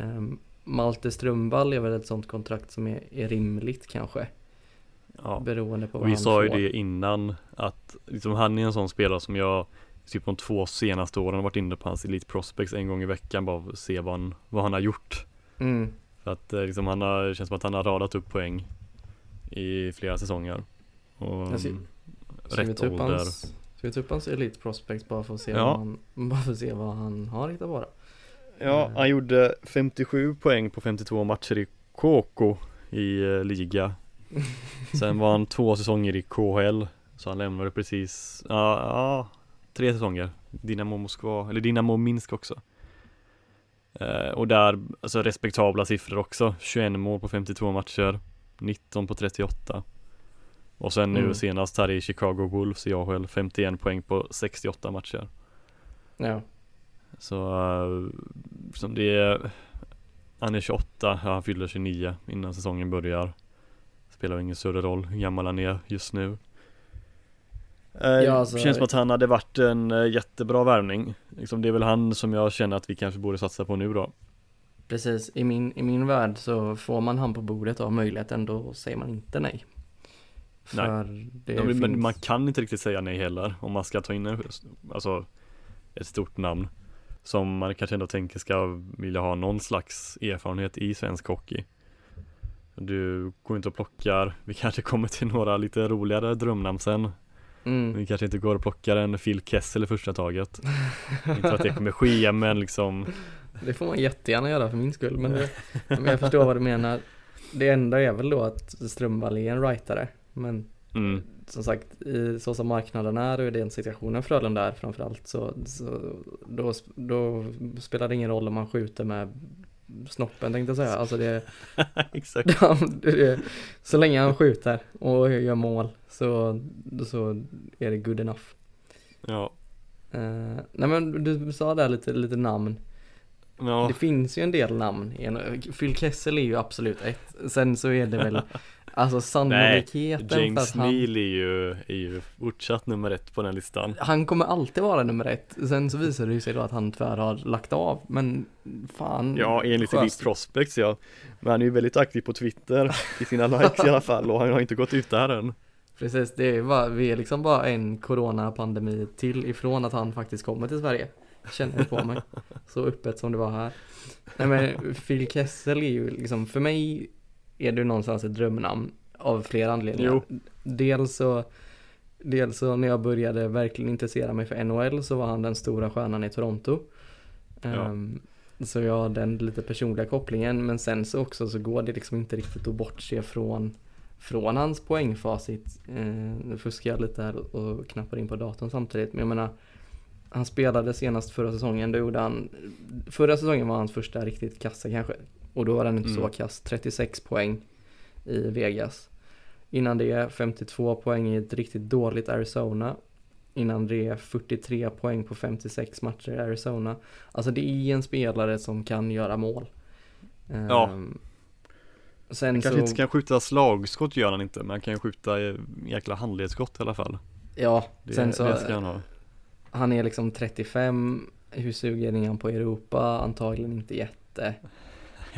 Um, Malte Strömvall är väl ett sånt kontrakt som är, är rimligt kanske. Ja. Beroende på vad Och vi han sa ju får. det innan att liksom han är en sån spelare som jag typ de två senaste åren har varit inne på hans Elite Prospects en gång i veckan bara för att se vad han, vad han har gjort. Mm. För att eh, liksom han har, det känns som att han har radat upp poäng i flera säsonger. Och Jag ser- rätt ålder. hans, ska vi ta upp hans Elite Prospects bara för att se, Ja. vad, han, bara för att se vad han har hittat på? Ja, han gjorde 57 poäng på 52 matcher i KK i eh, liga. Sen var han två säsonger i KHL, så han lämnade precis, ja, ja tre säsonger. Dynamo Moskva, eller Dynamo Minsk också. Eh, och där, alltså respektabla siffror också. 21 mål på 52 matcher, 19 på 38. Och sen nu Mm. senast här i Chicago Wolves i AHL, 51 poäng på 68 matcher. Ja. Så eh, som det är Han är 28, ja, han fyller 29 innan säsongen börjar Spelar ingen större roll hur gammal han är just nu. Eh, Ja, alltså- Känns som att han hade varit en eh, jättebra värvning. Liksom, Det är väl han som jag känner att vi kanske borde satsa på nu då. Precis, i min, i min värld så får man han på bordet och har möjligheten då säger man inte nej. För det ja, men, finns... men man kan inte riktigt säga nej heller om man ska ta in en, alltså, ett stort namn. Som man kanske ändå tänker ska vilja ha någon slags erfarenhet i svensk hockey Du går inte och plockar, vi kanske kommer till några lite roligare drömnamn sen mm. Vi kanske inte går och plockar en Phil Kessel i första taget Inte att det kommer ske men liksom Det får man jättegärna göra för min skull men, det, men jag förstår vad du menar. Det enda är väl då att Strömvall är en rightare. Men mm, som sagt, i så som marknaden är och i den situationen Frölunda är framförallt så, så då, då spelar det ingen roll om man skjuter med snoppen tänkte jag säga. Alltså det, Exakt så länge han skjuter och gör mål så, så är det good enough. Ja, Uh, nej men du sa där lite, lite namn. ja, Det finns ju en del namn. Phil Kessel är ju absolut ett. Sen så är det väl alltså sannolikheten för James att han, Neal är ju, är ju fortsatt nummer ett på den listan han kommer alltid vara nummer ett. Sen så visar det sig då att han tyvärr har lagt av. Men fan. Ja, enligt Elite Prospects ja Men han är ju väldigt aktiv på Twitter i sina likes i alla fall och han har inte gått ut där än Precis, det är bara, vi är liksom bara en coronapandemi till ifrån att han faktiskt kommer till Sverige. Känner jag på mig. Så öppet som det var här. Nej men Phil Kessel är ju liksom, för mig är det någonstans ett drömnamn av flera anledningar. Dels så, dels så när jag började verkligen intressera mig för NHL så var han den stora stjärnan i Toronto. Ja. Ehm, så jag har den lite personliga kopplingen men sen så också så går det liksom inte riktigt att bortse från från hans poängfacit. Eh, nu fuskar jag lite här och knappar in på datorn samtidigt. Men jag menar, han spelade senast förra säsongen. Då gjorde han, förra säsongen var hans första riktigt kassa kanske. Och då var den inte så Mm. kass. 36 poäng i Vegas. Innan det 52 poäng i ett riktigt dåligt Arizona. Innan det 43 poäng på 56 matcher i Arizona. Alltså det är en spelare som kan göra mål. Ja. Ehm, Sen Han så, kanske inte kan skjuta slagskott gör han inte men han kan ju skjuta jäkla handledsskott i alla fall ja, Det, sen så, han ha han är liksom 35, hur sugen är han på Europa? Antagligen inte jätte.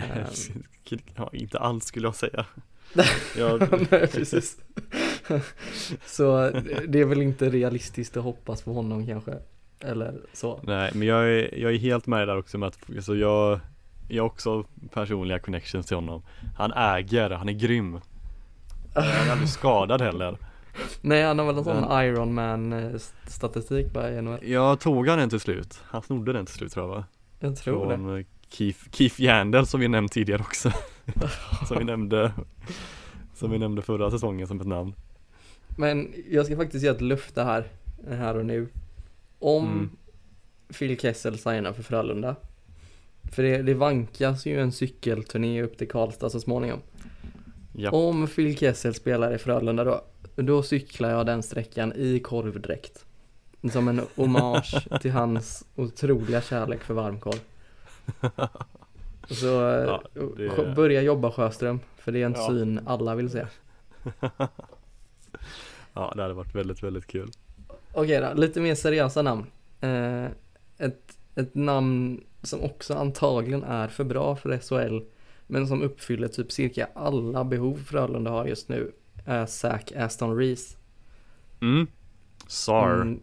Ehm. Ja, inte alls skulle jag säga ja, Nej, precis. så det är väl inte realistiskt att hoppas på honom kanske. Eller så. Nej men jag är, jag är helt med där också med att alltså jag Jag har också personliga connections till honom Han äger, han är grym Han är aldrig skadad heller Nej, han har väl en sån Men- Iron Man eh, statistik bara i NHL. Jag tog han den till slut Han snodde den till slut tror jag va? Jag tror det. Från eh, Keith, Keith Yandel som vi nämnt tidigare också Som vi nämnde Som vi nämnde förra säsongen som ett namn Men jag ska faktiskt ge ett löfte här, här och nu. Om Mm. Phil Kessel signar för Frölunda. För det, det vankas ju en cykelturné upp till Karlstad så småningom. Ja, Om Phil Kessel spelar i Frölunda då, då cyklar jag den sträckan i korvdräkt. Som en hommage till hans otroliga kärlek för varmkorv. Så eh, Ja, det- börja jobba Sjöström, för det är en Ja. syn alla vill se. ja det hade varit väldigt väldigt kul Okej då, lite mer seriösa namn. Eh, ett, ett namn som också antagligen är för bra för SHL, men som uppfyller typ cirka alla behov Frölunda har just nu. är Zach Aston Reese. Mm. SAR. Mm,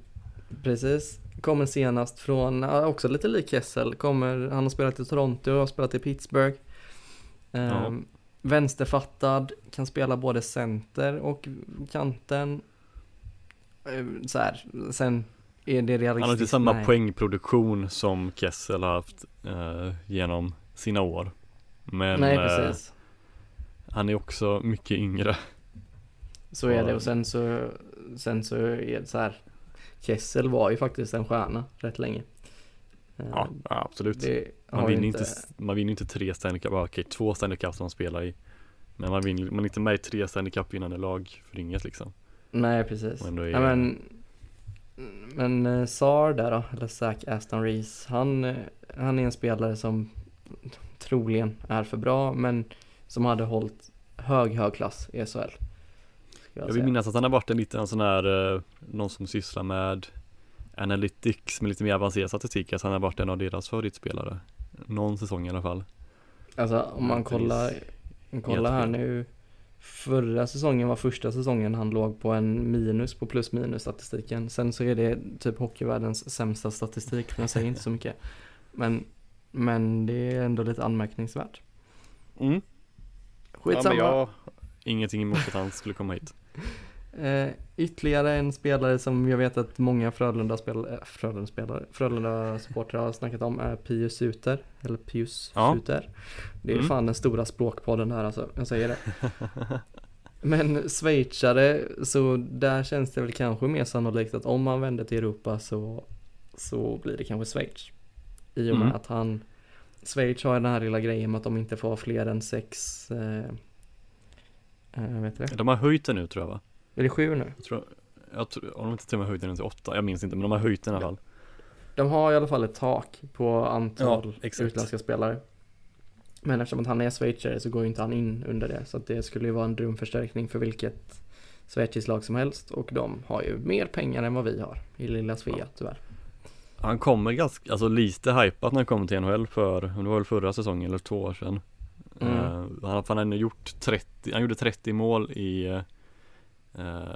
precis. Kommer senast från, ja, också lite lik Kessel, kommer, han har spelat i Toronto och har spelat i Pittsburgh. Ehm, Vänsterfattad, kan spela både center och kanten. Ehm, så här, sen är det realistiskt? Han har inte samma Nej. poängproduktion som Kessel har haft eh, genom sina år. Men Nej, eh, han är också mycket yngre. Så är det och sen så, sen så är det så här. Kessel var ju faktiskt en stjärna rätt länge. Ehm, Ja, absolut. Man vinner, inte, man vinner inte tre Stanley Cup, okej två Stanley Cup som man spelar i. Men man, vinner, man är inte med i tre Stanley Cup vinnande lag för inget liksom. Nej, precis. Är- Ja, men, men eh, Sar där då, eller Zach Aston Reese, han, eh, han är en spelare som troligen är för bra, men som hade hållit hög, hög klass i SHL. Jag Jag vill minnas att han har varit en liten sån här, eh, någon som sysslar med Analytics med lite mer avancerad statistik, alltså han har varit en av deras favoritspelare. Någon säsong i alla fall. Alltså om man kollar, kollar här nu. Förra säsongen var första säsongen han låg på en minus på plus minus statistiken. Sen så är det typ hockeyvärldens sämsta statistik, men jag säger inte så mycket. Men, men det är ändå lite anmärkningsvärt. Mm. Skitsamma. Ja, men jag ingenting emot att han skulle komma hit. Eh, ytterligare en spelare som jag vet att många Frölunda-spelare, äh, Frölunda-spelare, Frölunda-supportrar har snackat om är Pius Suter, eller Pius Ja. Suter. Det är Mm. fan den stora språkpodden här alltså, jag säger det. Men schweizare, så där känns det väl kanske mer sannolikt att om han vänder till Europa så, så blir det kanske Schweiz. I och med Mm. att han, Schweiz har den här lilla grejen med att de inte får fler än sex, eh, eh, vet det? De har höjt den nu tror jag va? Är det sju nu? Jag tror, jag tror, har de inte till och med höjt den till åtta? Jag minns inte men de har höjt den i alla fall. De har i alla fall ett tak på antal Ja, utländska spelare. Men eftersom att han är schweizare så går ju inte han in under det. Så att det skulle ju vara en drömförstärkning för vilket schweiziskt lag som helst. Och de har ju mer pengar än vad vi har i lilla Svea tyvärr. Han kommer ganska, alltså lite hypat när han kom till NHL för, det var väl förra säsongen eller två år sedan. Mm. Eh, han har fan ändå gjort 30, han gjorde 30 mål i, eh,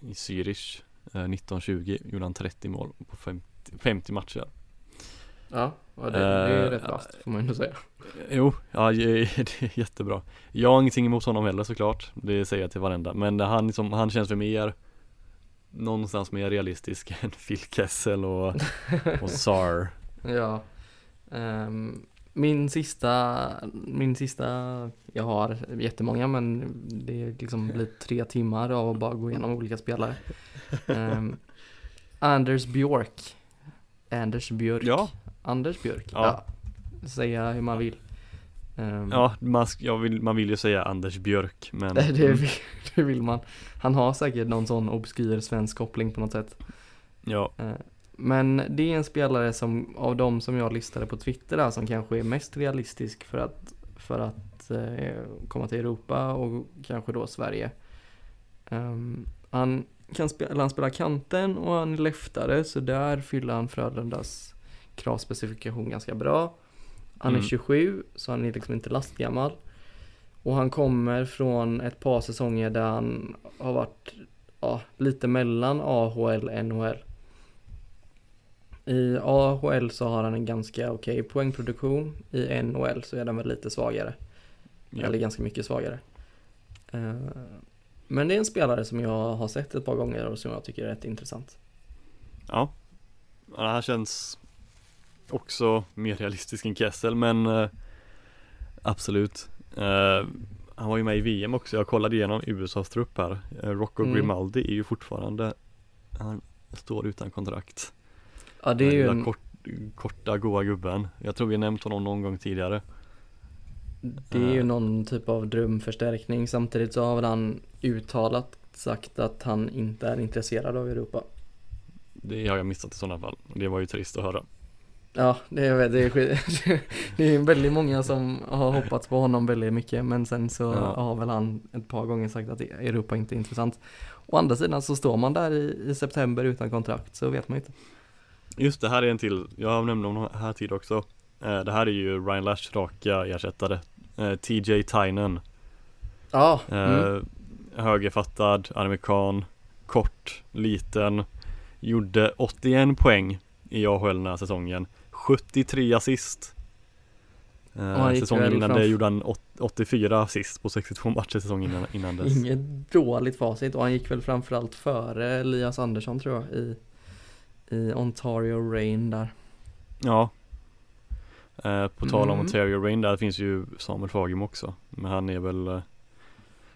i Zürich eh, 1920, gjorde han 30 mål på 50, 50 matcher. Ja, det, det är Eh, rätt vasst får man ändå säga. Jo, ja det är jättebra. Jag har ingenting emot honom heller såklart, det säger jag till varenda. Men han, liksom, han känns för mer någonstans mer realistisk än Phil Kessel och, och Sar. Ja. Ehm, min sista, min sista, jag har jättemånga men det liksom blir tre timmar av att bara gå igenom olika spelare. Ehm, Anders Björk. Anders Björk. Ja, Anders Björk. Ja. Ja. Säga hur man vill. Ehm, ja man, vill, man vill ju säga Anders Björk men det, vill, det vill man. Han har säkert någon sån obskyr svensk koppling på något sätt. ja, Eh, Men det är en spelare som av de som jag listade på Twitter där som kanske är mest realistisk för att, för att eh, komma till Europa och kanske då Sverige. Ehm, han, kan spela, han spelar kanten och han är leftare så där fyller han Frölundas kravspecifikation ganska bra. Han är Mm. 27 så han är liksom inte lastgammal. Och han kommer från ett par säsonger där han har varit ja, lite mellan AHL och NHL. I AHL så har han en ganska okej poängproduktion. I NHL så är den väl lite svagare. ja. Eller ganska mycket svagare. Eh, Men det är en spelare som jag har sett ett par gånger och som jag tycker är rätt intressant. ja. ja han känns också mer realistisk än Kessel men eh, absolut. Eh, han var ju med i VM också, jag kollade igenom USAs trupp här. Rocco Mm. Grimaldi är ju fortfarande, han står utan kontrakt. Ja det är ju en, kort, korta goa gubben. Jag tror vi nämnt honom någon gång tidigare. det är ju någon typ av drömförstärkning. Samtidigt så har väl han uttalat sagt att han inte är intresserad av Europa. Det har jag missat i sådana fall. Det var ju trist att höra. Ja, det är, det är, det är väldigt många som har hoppats på honom väldigt mycket men sen så Ja. har väl han ett par gånger sagt att Europa inte är intressant. Å andra sidan så står man där i, i september utan kontrakt så vet man ju inte. Just det, här är en till. Jag har nämnt honom här tid också. Eh, Det här är ju Ryan Lash raka ersättare. Eh, TJ Tynan. Ja, Eh, mm. högerfattad, amerikan, kort, liten, gjorde 81 poäng i AHL den här säsongen, 73 assist. Eh, säsongen innan det gjorde han 84 assist på 62 matcher säsongen innan, innan dess. Inget dåligt facit och han gick väl framförallt före Elias Andersson tror jag i, i Ontario Rain där. Ja. Eh, på tal om Mm. Ontario Rain där finns ju Samuel Fagemo också. Men han är väl eh,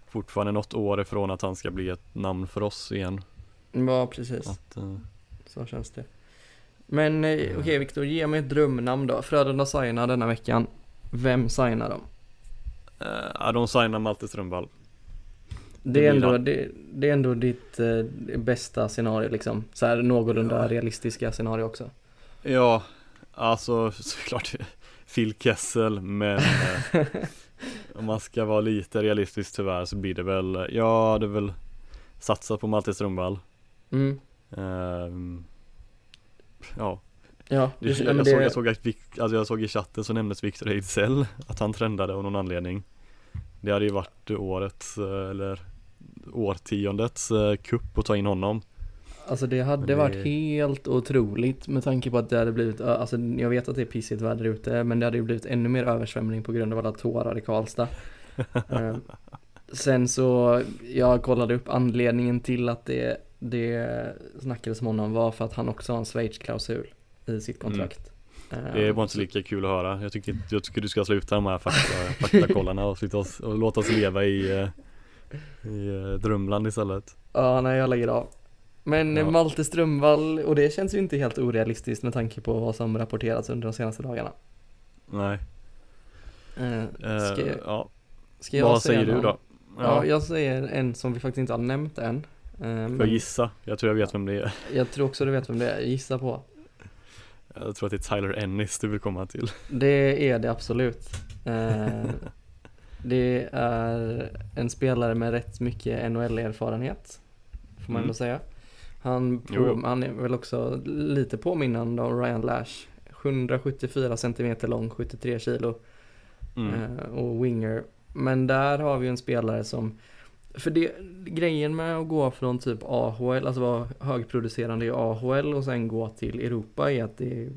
fortfarande något år ifrån att han ska bli ett namn för oss igen. Ja, precis. Att, eh, Så känns det. Men eh, okej Viktor, ge mig ett drömnamn då. Frölunda signar denna veckan. Vem signar de? eh, ja, de signar Malte Strömvall. Det är, ändå, det, det är ändå ditt eh, bästa scenariyo liksom. Så här någorlunda Ja. realistiska scenario också. Ja, alltså såklart Phil Kessel men eh, om man ska vara lite realistisk tyvärr så blir det väl, ja det är väl satsa på Malte Strömvall. Mm. Ehm, ja, Ja, det, det, jag, men såg, det, jag, såg att, alltså jag såg i chatten så nämndes Victor Ejdsell att han trendade av någon anledning. Det hade ju varit årets eh, eller årtiondets eh, kupp att ta in honom. alltså det hade det- varit helt otroligt med tanke på att det hade blivit, alltså jag vet att det är pissigt väder ute, men det hade ju blivit ännu mer översvämning på grund av alla tårar i Karlstad. Eh, Sen så, jag kollade upp anledningen till att det, det snackades om honom var för att han också har en Schweiz-klausul i sitt kontrakt. Eh, Det var inte lika kul att höra. Jag tycker, jag tycker du ska sluta de här fakta, faktakollarna och, och låta oss leva i, eh, i eh, drömland istället. Ja, nej jag lägger av. Men Ja. Malte Strömvall, och det känns ju inte helt orealistiskt med tanke på vad som rapporterats under de senaste dagarna. Nej. Eh, Eh, ska, jag- ja. ska jag Vad säger du då? Ja. Ja, jag säger en som vi faktiskt inte har nämnt än. Eh, Får jag gissa? Jag tror jag vet vem det är. jag tror också du vet vem det är, gissa på. Jag tror att det är Tyler Ennis du vill komma till. Det är det absolut. Eh, det är en spelare med rätt mycket NHL-erfarenhet. Får man Mm. ändå säga. Han, på, han är väl också lite påminnande om Ryan Lash. 174 cm lång, 73 kilo Mm. eh, och winger. Men där har vi en spelare som för det, grejen med att gå från typ AHL, alltså vara högproducerande i AHL och sen gå till Europa är att det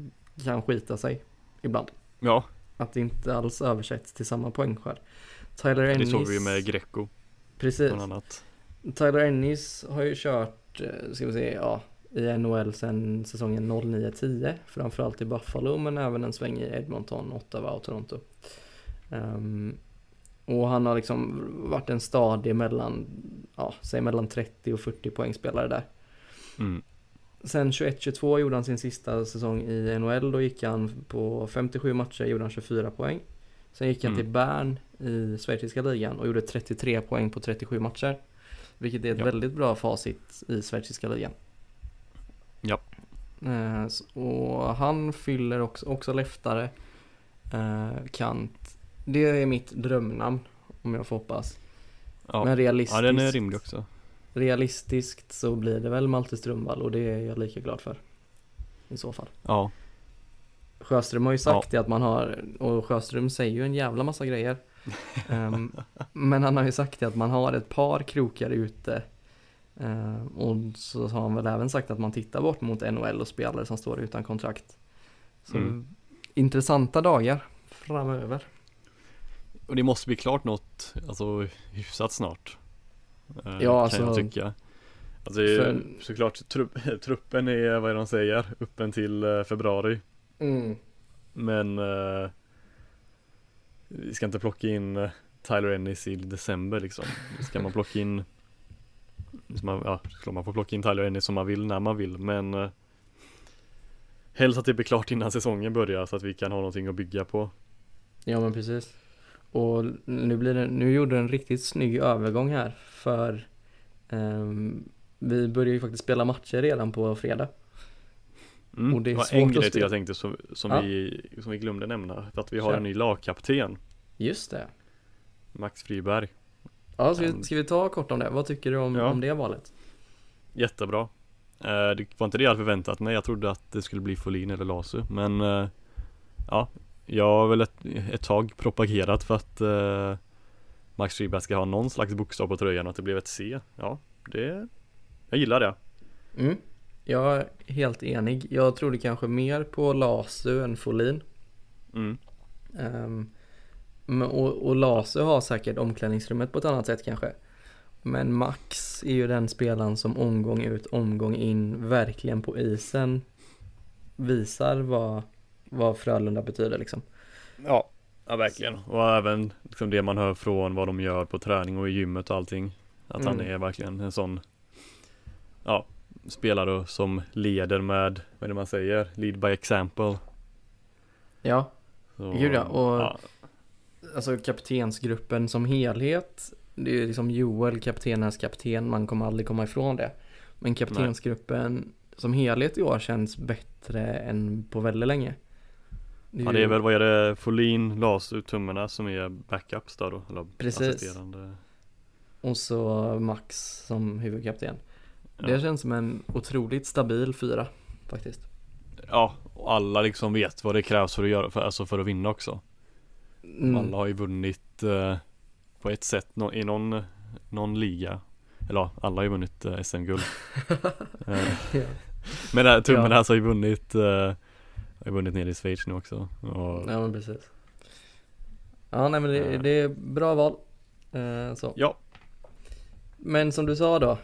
kan skita sig ibland. Ja, Att det inte alls översätts till samma poängskörd. Tyler det Ennis. såg vi ju med Greco Precis. Tyler Ennis har ju kört, eh, ska vi se, ja, i NHL sedan säsongen 09-10. Framförallt i Buffalo men även en sväng i Edmonton, Ottawa och Toronto. Ehm, och han har liksom varit en stadig mellan, ja, säg mellan 30 och 40 poängspelare där. Mm. Sen 21-22 gjorde han sin sista säsong i NHL. Då gick han på 57 matcher, gjorde han 24 poäng. Sen gick han Mm. till Bern i schweiziska ligan och gjorde 33 poäng på 37 matcher. Vilket är ett Ja. väldigt bra facit i schweiziska ligan. Ja. Eh, och han fyller också, också leftare, eh, kant. Det är mitt drömnamn, om jag får hoppas. Ja. Men realistiskt, ja, den är rimlig också. realistiskt så blir det väl Malte Strömvall och det är jag lika glad för. I så fall. Ja, Sjöström har ju sagt det att man har, och Sjöström säger ju en jävla massa grejer. Ehm, men han har ju sagt det att man har ett par krokar ute. Ehm, och så har han väl även sagt att man tittar bort mot NHL och spelare som står utan kontrakt. Så Mm. intressanta dagar framöver. och det måste bli klart något, alltså hyfsat snart. Eh, Ja, alltså- Kan jag tycka. Alltså det är För- såklart, trupp, truppen är, vad är de säger, öppen till eh, februari. Mm. Men eh, vi ska inte plocka in eh, Tyler Ennis i december liksom. Ska man plocka in man, ja, såklart man får plocka in Tyler Ennis som man vill när man vill men eh, Helst att det blir klart innan säsongen börjar så att vi kan ha någonting att bygga på. Ja men precis. Och nu blir det, nu gjorde du en riktigt snygg övergång här för ehm, vi börjar ju faktiskt spela matcher redan på fredag. Mm. Och det är var svårt en grej till jag tänkte som, som, Ja. vi, som vi glömde nämna. För att vi har Kör. en ny lagkapten, Just det. Max Friberg. Ja, ska, vi, ska vi ta kort om det? Vad tycker du om, Ja. om det valet? Jättebra. Eh, det var inte det jag hade förväntat mig. Jag trodde att det skulle bli Folin eller Lasu. Men eh, ja, jag har väl ett, ett tag propagerat för att eh, Max Friberg ska ha någon slags bokstav på tröjan och att det blev ett C. Ja, det, jag gillar det. Mm. Jag är helt enig. Jag trodde kanske mer på Lasu än Folin. Mm. Um, och, och Lasu har säkert omklädningsrummet på ett annat sätt kanske. Men Max är ju den spelaren som omgång ut, omgång in, verkligen på isen visar vad, vad Frölunda betyder liksom. Ja, ja verkligen. Och även liksom det man hör från vad de gör på träning och i gymmet och allting. Att mm. han är verkligen en sån, ja, spelare som leder med, vad är det man säger, lead by example. Ja, Så, gud ja. Och ja. alltså kaptensgruppen som helhet det är liksom Joel, kaptenernas kapten, man kommer aldrig komma ifrån det. Men kaptensgruppen Nej. som helhet i år känns bättre än på väldigt länge. Det ja det är väl, vad är det, Folin, Las ut tummarna som är backups då, då eller Precis. Och så Max som huvudkapten. Ja. Det känns som en otroligt stabil fyra faktiskt. Ja, och alla liksom vet vad det krävs för att göra, för, alltså för att vinna också. Mm. Alla har ju vunnit eh, på ett sätt no i någon, någon liga. Eller ja, alla har ju vunnit eh, SM-guld. eh, Men äh, tummen ja. alltså har ju vunnit, eh, har ju vunnit nere i Schweiz nu också. Och, ja men precis. Ja nej men det, eh. det är bra val. Eh, så. Ja. Men som du sa då, eh,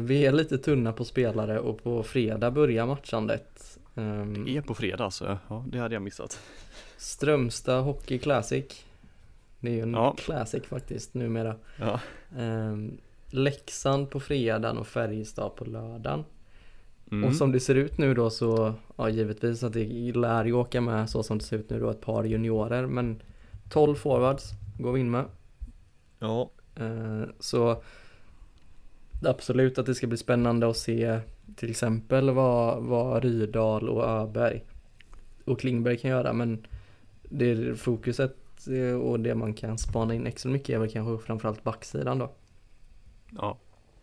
vi är lite tunna på spelare och på fredag börjar matchandet. Um, det är på fredag alltså, ja det hade jag missat. Strömstad Hockey Classic. Det är ju en ja. classic faktiskt numera. Ja. Um, Leksand på fredagen och Färjestad på lördagen. Mm. Och som det ser ut nu då så, ja givetvis att det lär ju åka med så som det ser ut nu då ett par juniorer men 12 forwards går vi in med. Ja. Uh, så absolut att det ska bli spännande att se till exempel vad, vad Rydal och Öberg och Klingberg kan göra men det fokuset Eh, och det man kan spana in extra mycket är väl kanske framförallt backsidan då. Ja.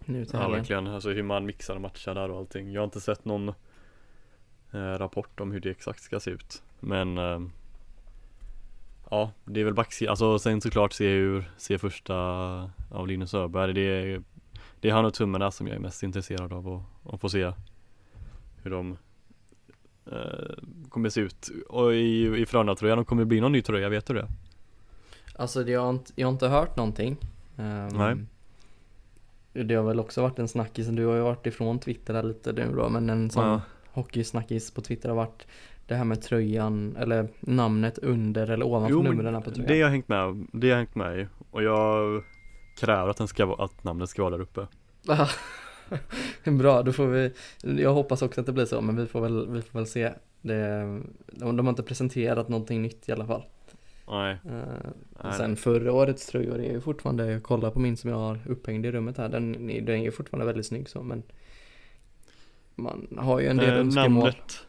Nu ja verkligen, alltså hur man mixar och matchar där och allting. Jag har inte sett någon eh, rapport om hur det exakt ska se ut. Men eh, Ja, det är väl backsidan, alltså sen såklart se hur, se första av Linus Öberg. Det är, det är han och tummarna som jag är mest intresserad av att, få se hur de eh, kommer se ut. Och i, i Frölunda-tröjan, kommer det bli någon ny tröja, vet du det? Alltså jag har inte, jag har inte hört någonting. Um, Nej. Det har väl också varit en snackis, du har ju varit ifrån Twitter lite nu då, men en sån ja. hockeysnackis på Twitter har varit det här med tröjan, eller namnet under eller ovanför numren på tröjan. Det har jag hängt med, det har jag hängt med i. Och jag kräver att, den ska, att namnet ska vara där uppe. Bra, då får vi, jag hoppas också att det blir så, men vi får väl, vi får väl se. Det, de har inte presenterat någonting nytt i alla fall. Nej. Uh, sen förra årets tröjor är ju fortfarande, jag kollar på min som jag har upphängd i rummet här, den, den är ju fortfarande väldigt snygg så men man har ju en del eh, önskemål. Namnet,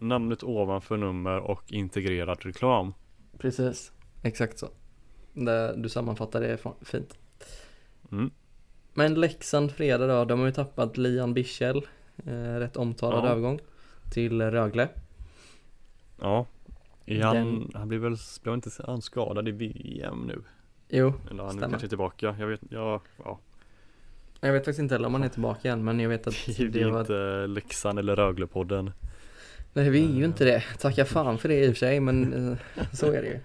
namnet ovanför nummer och integrerad reklam. Precis, exakt så. Det, du sammanfattar det fint. Mm. Men Leksand fredag då, de har ju tappat Lian Bichel, eh, rätt omtalad ja. övergång, till Rögle. Ja, han, Den... han blir väl, blev inte han skadad i VM nu? Jo, Eller han stämmer. kanske är tillbaka, jag vet, ja, ja. Jag vet faktiskt inte heller om han är tillbaka än men jag vet att det, det är var... inte Leksand eller Röglepodden Nej vi är ju inte det, tacka fan för det i och för sig men eh, så är det ju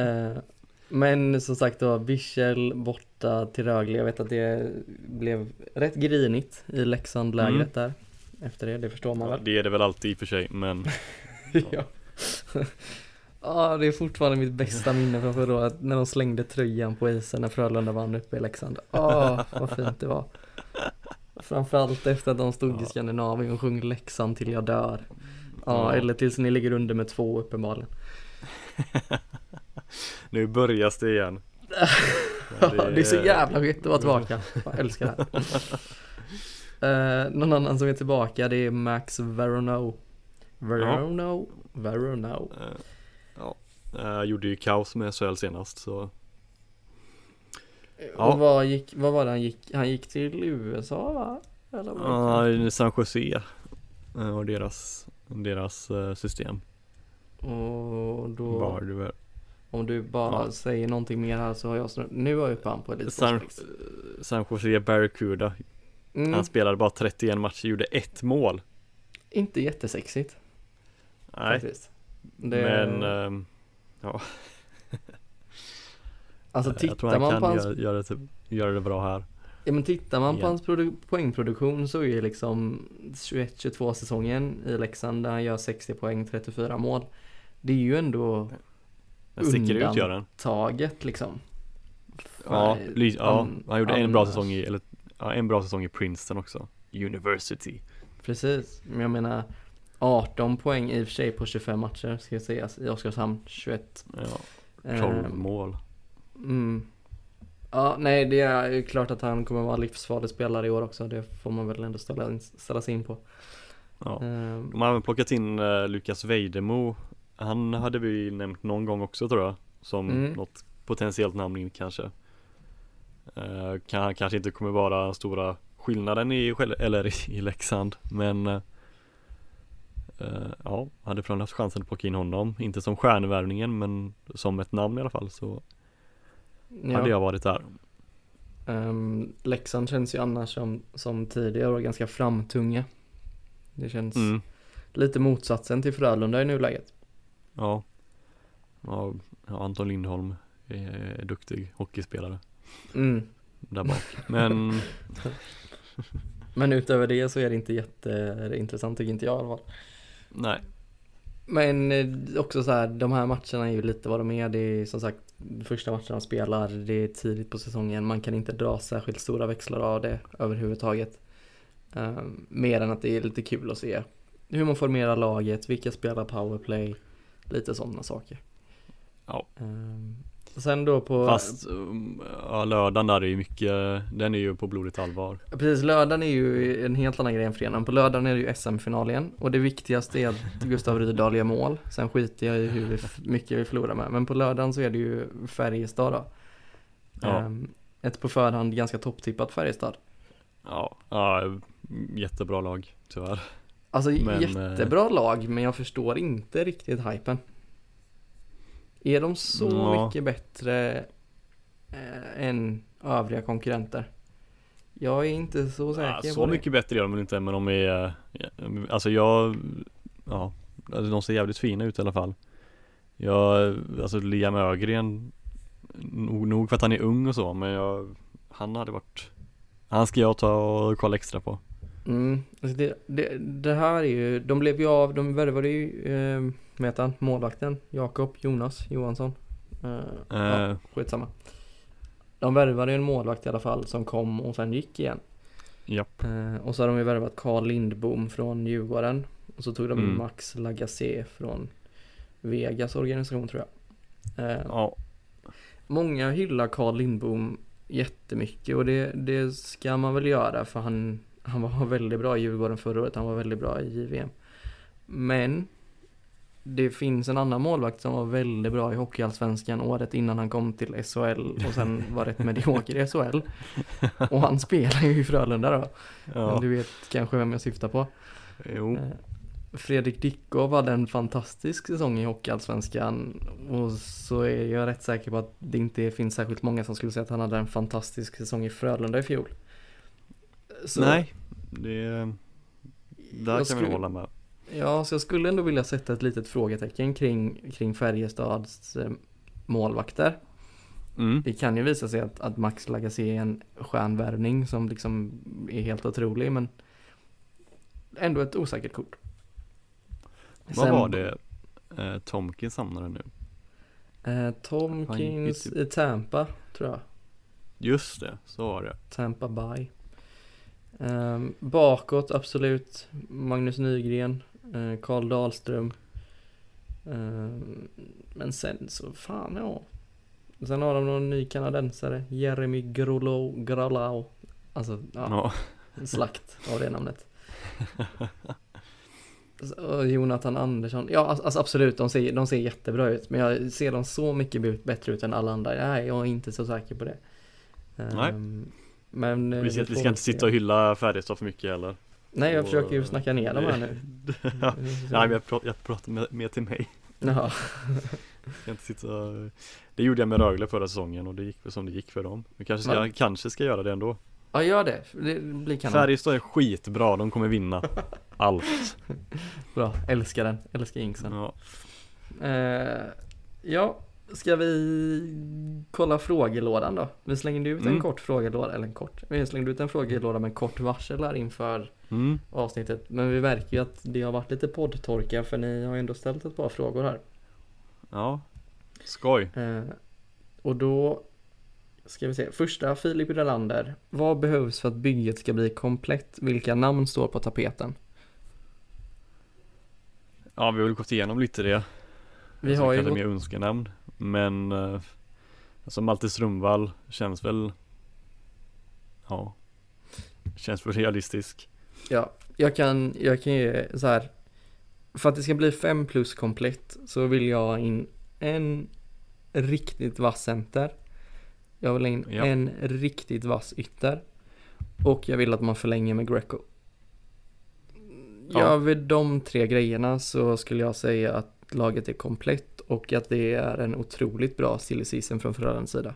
uh, Men som sagt då, Bichel borta till Rögle, jag vet att det blev rätt grinigt i Leksand-lägret mm. där Efter det, det förstår man ja, väl Det är det väl alltid i och för sig men ja. Ja, det är fortfarande mitt bästa minne från förra året när de slängde tröjan på isen när Frölunda vann uppe i Leksand. Åh, vad fint det var. Framförallt efter att de stod i Skandinavien och sjöng Leksand till jag dör. Ja, eller tills ni ligger under med två uppenbarligen. nu börjar det igen. det, är... det är så jävla gött att vara tillbaka. Jag älskar det här. Uh, någon annan som är tillbaka det är Max Verono. Verono? Ja. Verono. Uh, ja, jag gjorde ju kaos med SHL senast så Ja. Och vad, gick, vad var det han gick? Han gick till USA va? Eller ja, uh, San Jose och deras, deras uh, system. Och då Var Om du bara Ja. säger någonting mer här så har jag snurrat. Nu har jag han på Elite San. San Jose Barracuda Mm, Han spelade bara 31 matcher, gjorde ett mål inte jättesexigt Nej, faktiskt. Det, men ehm, alltså jag tittar tror han man kan på hans göra, det, göra det bra här Ja men tittar man på hans produ- poängproduktion så är ju liksom 21-22 säsongen i Leksand där han gör 60 poäng, 34 mål. Det är ju ändå Den sticker ut gör den taget liksom. Ja, ja an- han gjorde en bra säsong i, eller ja, en bra säsong i Princeton också University Precis, men jag menar 18 poäng i och för sig på 25 matcher ska sägas i Oskarshamn 21. Ja, Eh, 12 mål mm. Ja, nej det är ju klart att han kommer vara livsfarlig spelare i år också. Det får man väl ändå ställa, in, ställa sig in på. Ja Eh, De har även plockat in uh, Lukas Vejdemo Han hade vi nämnt någon gång också tror jag Som Mm. något potentiellt namn in kanske uh, kan, Kanske inte kommer vara stora skillnaden i, eller i, Leksand Men eh, Ja, hade Frölunda haft chansen att plocka in honom Inte som stjärnvärvningen men som ett namn i alla fall så ja. hade jag varit där Um, Leksand känns ju annars som, som tidigare och ganska framtunga. Det känns mm. lite motsatsen till Frölunda i nuläget. Ja Ja, Anton Lindholm är, är duktig hockeyspelare Mm. där bak Men Men utöver det så är det inte jätteintressant tycker inte jag i alla fall. nej Men eh, också så här, de här matcherna är ju lite vad de är. Det är som sagt första matchen de spelar, det är tidigt på säsongen. Man kan inte dra särskilt stora växlar av det överhuvudtaget. Um, mer än att det är lite kul att se hur man formerar laget, vilka spelar powerplay, lite sådana saker. Ja. Um, sen då på Fast um, ja, lördagen där är ju mycket, den är ju på blodigt allvar Precis, lördagen är ju en helt annan grej än fredagen. På lördagen är det ju SM-final igen. Och det viktigaste är att Gustav Rydahl gör mål. Sen skiter jag i hur vi, mycket vi förlorar med. Men på lördagen så är det ju Färjestad då. Ja. Ehm, ett på förhand ganska topptippat Färjestad. Ja, ja jättebra lag tyvärr Alltså Men, jättebra lag, men jag förstår inte riktigt hypen. Är de så Ja. mycket bättre eh, än övriga konkurrenter? Jag är inte så säker ja, på Så det. mycket bättre gör de väl inte men de är, ja, alltså jag, ja, alltså de ser jävligt fina ut i alla fall Jag, alltså Liam Ögren, nog, nog för att han är ung och så men jag, han hade varit, han ska jag ta och kolla extra på Mm, alltså det, det, det här är ju, de blev ju av, de värvade ju, eh, vad heter han, målvakten, Jakob Jonas Johansson. Eh, ja, Eh, skitsamma. De värvade ju en målvakt i alla fall som kom och sen gick igen. Japp, Eh, och så har de ju värvat Carl Lindbom från Djurgården. Och så tog de Mm. Max Lagacé från Vegas organisation tror jag. Eh, ja, Många hyllar Carl Lindbom jättemycket och det, det ska man väl göra för han, han var väldigt bra i Djurgården förra året, han var väldigt bra i JVM. Men det finns en annan målvakt som var väldigt bra i Hockeyallsvenskan året innan han kom till SHL och sen var rätt medioker i SHL. Och han spelar ju i Frölunda då. ja, Du vet kanske vem jag syftar på. jo, Eh, Fredrik Dickov hade en fantastisk säsong i Hockeyallsvenskan och så är jag rätt säker på att det inte finns särskilt många som skulle säga att han hade en fantastisk säsong i Frölunda i fjol. Så, nej, det, där kan vi skulle- hålla med Ja, så jag skulle ändå vilja sätta ett litet frågetecken kring, kring Färjestads eh, målvakter. mm. Det kan ju visa sig att, att Max Lagacé är en stjärnvärvning som liksom är helt otrolig men ändå ett osäkert kort. Vad Sen- var det eh, Tomkins hamnade nu? Eh, Tomkins typ- i Tampa, tror jag. Just det, så var det Tampa Bay. Ehm, bakåt, absolut. Magnus Nygren, eh, Karl Dahlström. Ehm, men sen så, fan ja. Sen har de någon ny kanadensare, Jeremy Grolo, Grolao. Alltså, ja, Ja, slakt av det namnet. Och Jonathan Andersson, ja alltså alltså absolut, de ser, de ser jättebra ut. Men jag ser dem så mycket bättre ut än alla andra. Nej, jag är inte så säker på det. Nej. Men eh, vi ska, vi ska inte sitta och hylla Färjestad för mycket heller Nej, jag och- försöker ju snacka ner dem här nu. Ja. Nej men jag pratar, jag pratar med, med till mig Jaha. Inte sitta... Det gjorde jag med Rögle förra säsongen och det gick som det gick för dem. Vi kanske ska, Men- kanske ska göra det ändå. Ja, gör det. Det blir kanon. Färjestad är skitbra, de kommer vinna allt. Bra, älskar den. Älskar Inksen. Ja, Eh, ja, ska vi kolla frågelådan då? Vi slängde ut en Mm. kort frågelåda, eller en kort. Vi slängde ut en frågelåda med kort varsel här inför mm. avsnittet. Men vi märker ju att det har varit lite poddtorka för ni har ju ändå ställt ett par frågor här. ja. skoj. Eh, och då ska vi se. Första, Filip Relander. Vad behövs för att bygget ska bli komplett? Vilka namn står på tapeten? Ja, vi har väl gått igenom lite det. Vi har ju kanske mer önskenamn. Men eh, alltså Malte Strömvall känns väl Ja Känns väl realistisk ja, jag kan, jag kan ge så här. För att det ska bli 5 plus komplett så vill jag ha in en riktigt vass center. Jag vill ha in Ja. en riktigt vass ytter. Och jag vill att man förlänger med Greco. Ja. Ja, vid de tre grejerna så skulle jag säga att laget är komplett och att det är en otroligt bra silly season från Frölundas sida.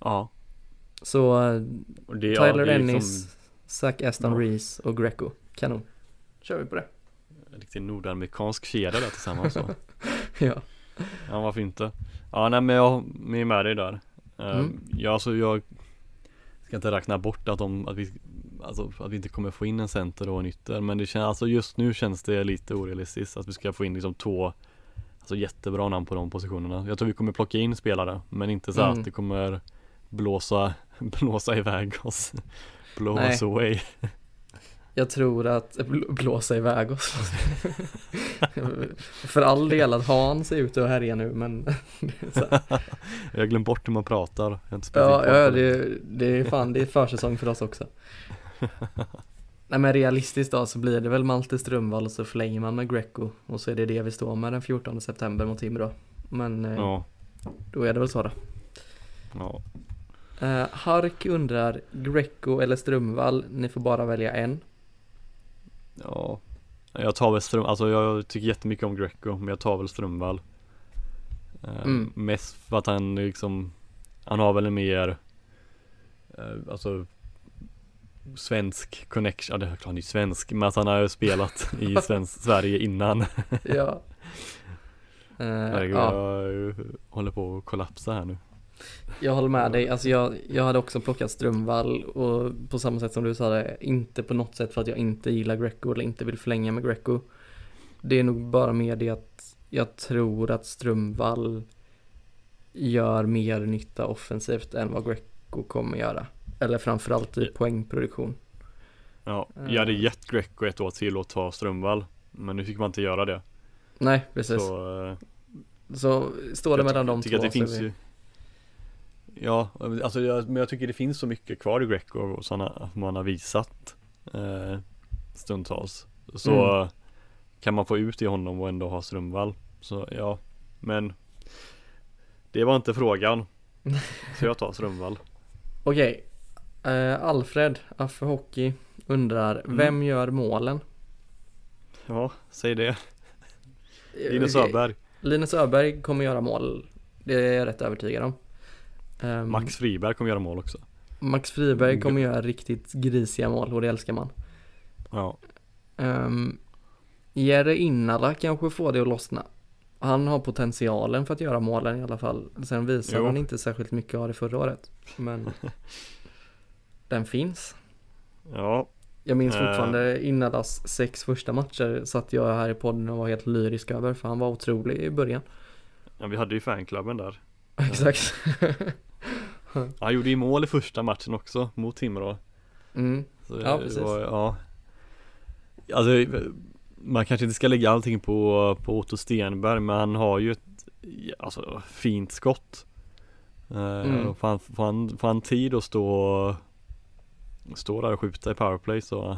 Ja Så eh, och det, ja, Tyler det är Ennis, liksom Zach Aston Ja. Reese och Greco. Kanon. Kör vi på det. riktig nordamerikansk kedja där tillsammans så. ja. Ja varför inte Ja nej men jag jag är med dig där Eh, Mm. Ja alltså jag Ska inte räkna bort att de, att vi Alltså att vi inte kommer få in en center och en ytter men det känns, alltså just nu känns det lite orealistiskt att vi ska få in liksom två Alltså jättebra namn på de positionerna Jag tror vi kommer plocka in spelare men inte så Mm. att det kommer blåsa, blåsa iväg oss Blow Nej. us away Jag tror att bl- blåsa iväg oss. För all del att Hans är ute och härjar nu men. Jag har glömt bort hur man pratar Jag Ja, ja det, det är fan, det är försäsong för oss också. Nej men realistiskt då så blir det väl Malte Strömvall och så förlänger man med Greco och så är det det vi står med den 14 september mot Timrå. Men eh, Ja, då är det väl så då. ja Eh, Hark undrar Greco eller Strömvall, ni får bara välja en. Ja Jag tar väl Ström, alltså jag tycker jättemycket om Greco men jag tar väl Strömvall eh, Mm. Mest för att han liksom Han har väl en mer eh, Alltså Svensk connection, ja det är klart han är svensk men att han har ju spelat i svensk, Sverige innan Ja. Eh, Herregud ja. jag håller på att kollapsa här nu Jag håller med dig, alltså jag, jag hade också plockat Strömvall och på samma sätt som du sa det, inte på något sätt för att jag inte gillar Greco eller inte vill förlänga med Greco. Det är nog bara mer det att jag tror att Strömvall gör mer nytta offensivt än vad Greco kommer göra. Eller framförallt i poängproduktion. Ja, jag hade gett Greco ett år till och ta Strömvall Men nu fick man inte göra det Nej, precis. Så, Så eh, står det mellan de två att det så finns vi... ju Ja, alltså jag, men jag tycker det finns så mycket kvar i Greco och sådana man har visat eh, stundtals Så Mm. kan man få ut i honom och ändå ha Strömvall Så ja, men Det var inte frågan Så jag tar Strömvall Okej. Eh, Alfred, Affe Hockey, undrar, Mm. vem gör målen? Ja, säg det Eh, Linus okej. Öberg, Linus Öberg kommer göra mål. Det är jag rätt övertygad om. Ehm, Max Friberg kommer göra mål också Max Friberg Mm. kommer göra riktigt grisiga mål och det älskar man. Ja, Um, Jere Innala kanske får det att lossna. Han har potentialen för att göra målen i alla fall. Sen visar Jo. han inte särskilt mycket av det förra året. Men den finns. ja, Jag minns Eh. fortfarande Innalas sex första matcher satt jag här i podden och var helt lyrisk över för han var otrolig i början. ja vi hade ju fanklubben där Exakt. Han gjorde ju mål i första matchen också mot Timrå mm. Så Ja, precis. Var, ja. Alltså man kanske inte ska lägga allting på, på Otto Stenberg men han har ju ett alltså, fint skott. Eh, Mm. och får, han, får, han, får han tid att stå Stå där och skjuta i powerplay så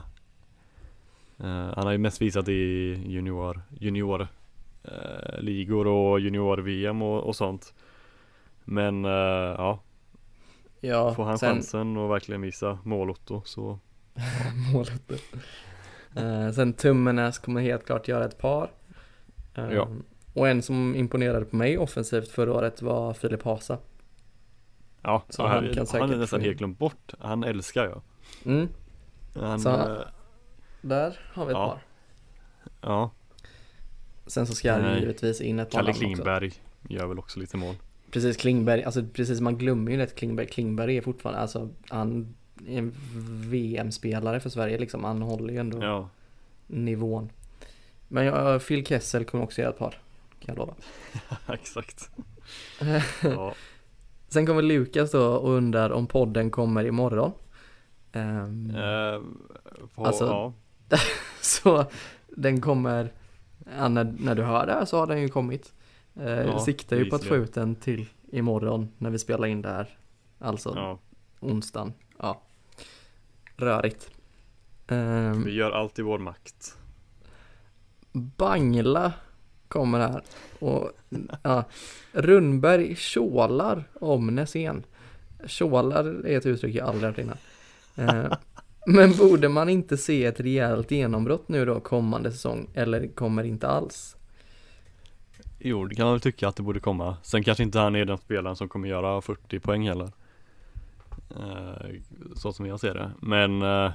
eh, Han har ju mest visat i junior Junior eh, Ligor och junior VM och, och sånt Men eh, ja Ja, Får han sen chansen och verkligen visa mål-Otto så målet. Uh, sen Tummenäs kommer helt klart göra ett par. Eh, Ja. Och en som imponerade på mig offensivt förra året var Filip Hasa. Ja, Så han, han han, kan är säkert nästan helt glömt bort. Han älskar jag. Mm, Han, Så eh, där har vi ett Ja. par. ja, Sen så ska Nej. givetvis in ett par Kalle namn också. Klingberg gör väl också lite mål. Precis, Klingberg, alltså precis man glömmer ju lätt Klingberg. Klingberg är fortfarande, alltså han är en VM-spelare för Sverige liksom. Han håller ju ändå Ja, nivån. Men jag, Phil Kessel kommer också göra ett par, kan jag lova. exakt. Ja, Sen kommer Lukas då och undrar om podden kommer imorgon. Ehm, eh, på, Alltså, ja, Så den kommer, ja, när, när du hör det här så har den ju kommit. Eh, Ja, siktar ju på att få ut den till imorgon när vi spelar in det här. Alltså ja, onsdagen. Ja. Rörigt. Ehm, vi gör allt i vår makt. Bangla kommer här. Och ja, Rundberg tjålar om Nässén. Tjålar är ett uttryck jag aldrig hört innan. Eh, men borde man inte se ett rejält genombrott nu då kommande säsong? Eller kommer inte alls? Jo, det kan man väl tycka att det borde komma. Sen kanske inte han är den spelaren som kommer göra 40 poäng heller. Eh, så som jag ser det. Men eh,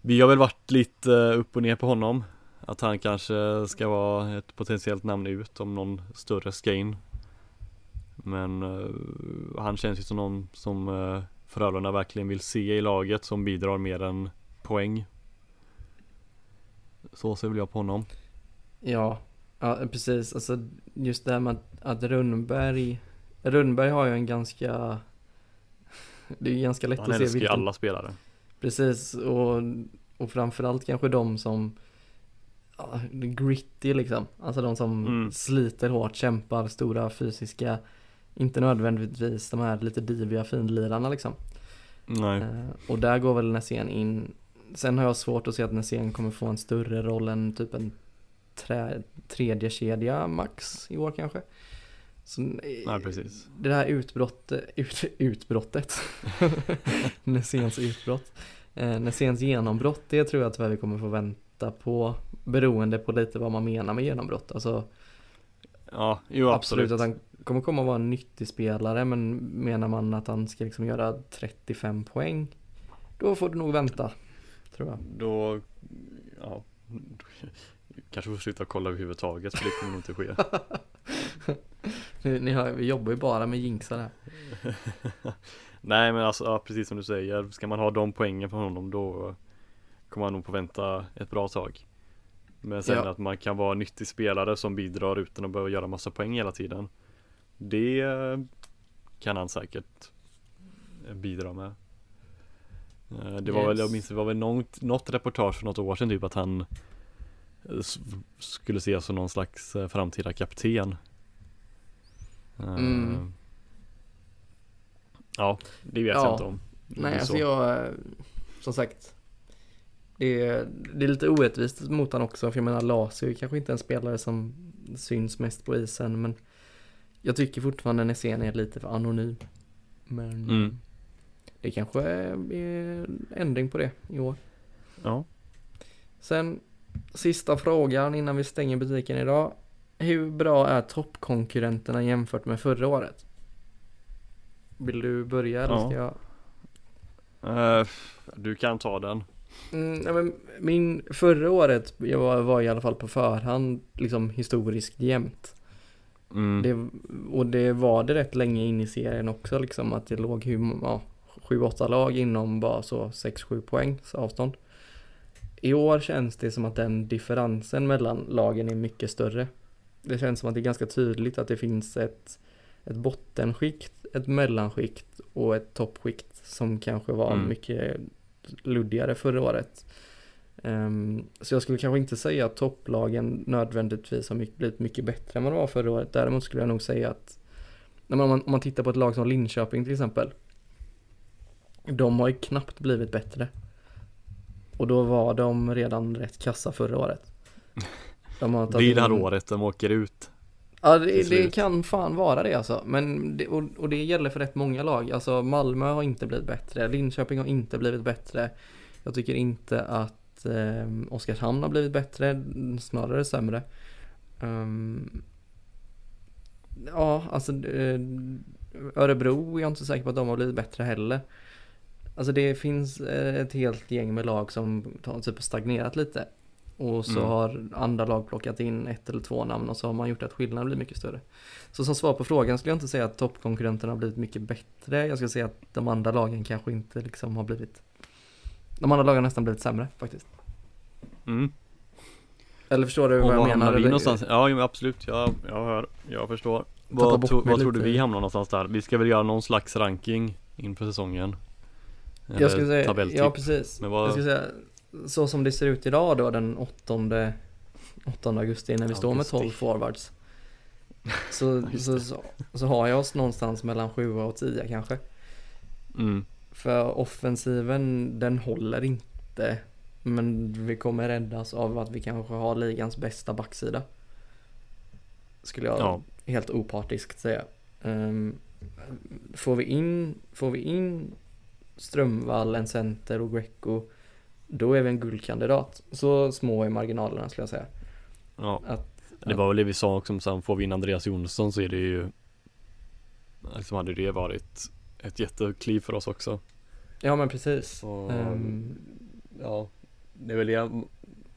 vi har väl varit lite upp och ner på honom. Att han kanske ska vara ett potentiellt namn ut om någon större ska in. Men han känns ju som någon som uh, Frölunda verkligen vill se i laget som bidrar mer än poäng. Så ser väl jag på honom. Ja, ja precis. Alltså just det här med att, att Rundberg Rundberg har ju en ganska Det är ju ganska lätt Han att se älskar ju alla spelare. Precis, och, och framförallt kanske de som ja, gritty liksom. Alltså de som Mm. sliter hårt, kämpar, stora fysiska, inte nödvändigtvis de här lite diviga finlirarna liksom. Nej. Eh, och där går väl Nässén in. Sen har jag svårt att se att Nässén kommer få en större roll än typ en trä, tredje kedja max i år kanske. Så, eh, Nej precis. det här utbrottet, ut, utbrottet, Nässéns utbrott, eh, Nässéns genombrott, det tror jag tyvärr vi kommer få vänta på beroende på lite vad man menar med genombrott. Alltså Ja, jo absolut, absolut. att han kommer komma att vara en nyttig spelare men menar man att han ska liksom göra 35 poäng då får du nog vänta, tror jag. Då, ja, kanske får sluta kolla överhuvudtaget för det kommer nog inte ske. Ni, ni hör, vi jobbar ju bara med jinxar här. Nej men alltså, ja, precis som du säger, ska man ha de poängen från honom då kommer man nog få vänta ett bra tag. Men sen Ja. att man kan vara en nyttig spelare som bidrar utan att behöva göra massa poäng hela tiden. Det kan han säkert bidra med. Eh, Det var Yes. väl, jag minns det var väl något, något reportage för något år sedan typ att han skulle ses som någon slags eh, framtida kapten. Eh, Mm. Ja, det vet Ja. jag inte om. Nej, alltså så. jag, som sagt, det är, det är lite orättvist mot han också, för jag menar är kanske inte en spelare som syns mest på isen, men jag tycker fortfarande Nässén är lite för anonym. Men Mm. det kanske är en ändring på det i år. Ja. Sen, sista frågan innan vi stänger butiken idag. Hur bra är toppkonkurrenterna jämfört med förra året? Vill du börja eller Ja. ska jag? Eh, du kan ta den. Mm, min förra året jag var, var i alla fall på förhand liksom historiskt jämnt. Mm. Det, och det var det rätt länge in i serien också liksom att det låg hur, ja, 7-8 lag inom bara så 6-7 poängs avstånd. I år känns det som att den differensen mellan lagen är mycket större. Det känns som att det är ganska tydligt att det finns ett, ett bottenskikt, ett mellanskikt och ett toppskikt som kanske var Mm. mycket luddigare förra året. Ehm, så jag skulle kanske inte säga att topplagen nödvändigtvis har mycket, blivit mycket bättre än vad de var förra året. Däremot skulle jag nog säga att när man, om, man, tittar på ett lag som Linköping till exempel. De har ju knappt blivit bättre. Och då var de redan rätt kassa förra året. De har Blir det här in- året de åker ut? Ja det, det kan fan vara det alltså. Men det, och, och det gäller för rätt många lag. Alltså Malmö har inte blivit bättre. Linköping har inte blivit bättre. Jag tycker inte att eh, Oskarshamn har blivit bättre. Snarare sämre. Ehm, ja, alltså eh, Örebro är jag inte så säker på att de har blivit bättre heller. Alltså det finns eh, ett helt gäng med lag som har typ stagnerat lite. Och så Mm. har andra lag plockat in ett eller två namn och så har man gjort att skillnaden blir mycket större. Så som svar på frågan skulle jag inte säga att toppkonkurrenterna har blivit mycket bättre. Jag skulle säga att de andra lagen kanske inte liksom har blivit De andra lagen har nästan blivit sämre faktiskt. Mm. Eller förstår du Och vad jag menar? vi eller? någonstans? Ja, absolut. Jag, jag hör. Jag förstår. Vad, tro, vad tror du vi hamnar någonstans där? Vi ska väl göra någon slags ranking inför säsongen? Jag skulle säga, ja precis. Men vad- Jag skulle säga, så som det ser ut idag då den 8, 8 augusti när vi står med Augusti. 12 forwards. Så, så, så, så har jag oss någonstans mellan 7 och 10 kanske. Mm. För offensiven den håller inte. Men vi kommer räddas av att vi kanske har ligans bästa backsida. Skulle jag Ja. helt opartiskt säga. Ehm, får, vi in, får vi in Strömvall, en center och Greco. Då är vi en guldkandidat. Så små är marginalerna skulle jag säga. Ja. Att, Det var väl det vi sa också, sen får vi in Andreas Jonsson så är det ju Liksom hade det varit ett jättekliv för oss också Ja men precis. Så, Ehm, Ja, det är väl det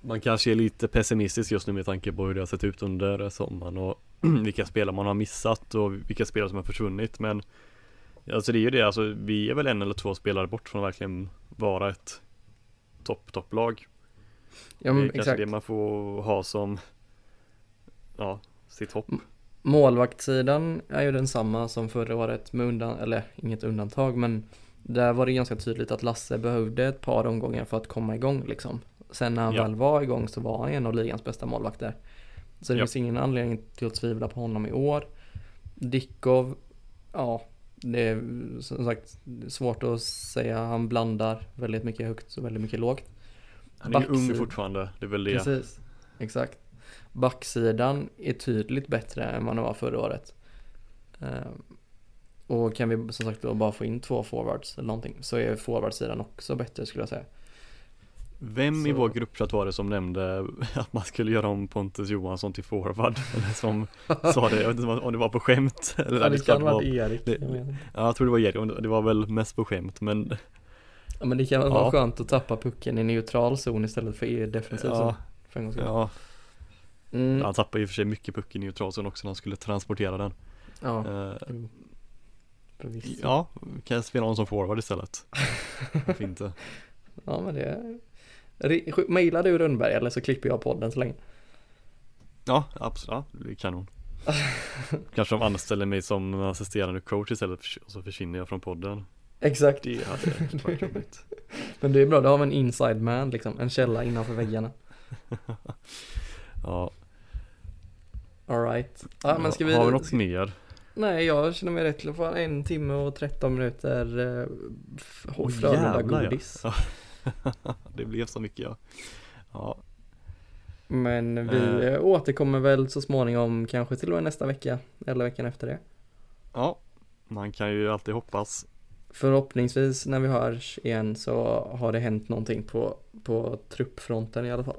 Man kanske är lite pessimistisk just nu med tanke på hur det har sett ut under sommaren och vilka spelare man har missat och vilka spelare som har försvunnit men Alltså det är ju det, alltså vi är väl en eller två spelare bort från att verkligen vara ett topp, topplag ja Det men är kanske exakt. det man får ha som Ja, sitt hopp Målvaktssidan är ju densamma som förra året med undan, eller inget undantag men där var det ganska tydligt att Lasse behövde ett par omgångar för att komma igång liksom. Sen när han Ja. väl var igång så var han en av ligans bästa målvakter. Så det Ja. finns ingen anledning till att tvivla på honom i år. Dickov, ja, det är som sagt svårt att säga. Han blandar väldigt mycket högt och väldigt mycket lågt. Han är ju ung fortfarande, det är väl det Precis, exakt. Backsidan är tydligt bättre än vad den var förra året. Och kan vi som sagt då bara få in två forwards eller någonting så är forwardsidan också bättre skulle jag säga. Vem i Så- vår gruppchatt var det som nämnde att man skulle göra om Pontus Johansson till forward? Eller som sa det, jag vet inte om det var på skämt eller Ja, det kan vara- vara Erik. det- jag. Ja, jag tror det var Erik, det var väl mest på skämt men Ja, men det kan Ja. vara skönt att tappa pucken i neutral zon istället för i defensiv zon. ja, För en gångs skull. ja, Mm, han tappade i och för sig mycket puck i neutralzon också när han skulle transportera den ja. Eh, Förvisso. Ja, kan jag spela honom som forward istället? Varför inte? ja men det Mailar du Rönnberg eller så klipper jag podden så länge. Ja, absolut, ja, det är kanon Kanske de anställer mig som assisterande coach istället och så försvinner jag från podden Exakt. Det hade varit jobbigt Men det är bra, då har vi en inside man liksom. En källa innanför väggarna. Ja, Alright. Ja men ska vi... har vi något mer? Nej jag känner mig rätt till att få en timme och 13 minuter uh, Åh, Frölunda jävlar, ja. godis. Det blev så mycket ja Ja, Men vi Eh. eh, återkommer väl så småningom kanske till och med nästa vecka. Eller veckan efter det. ja Man kan ju alltid hoppas Förhoppningsvis när vi hörs igen så har det hänt någonting på, på truppfronten i alla fall.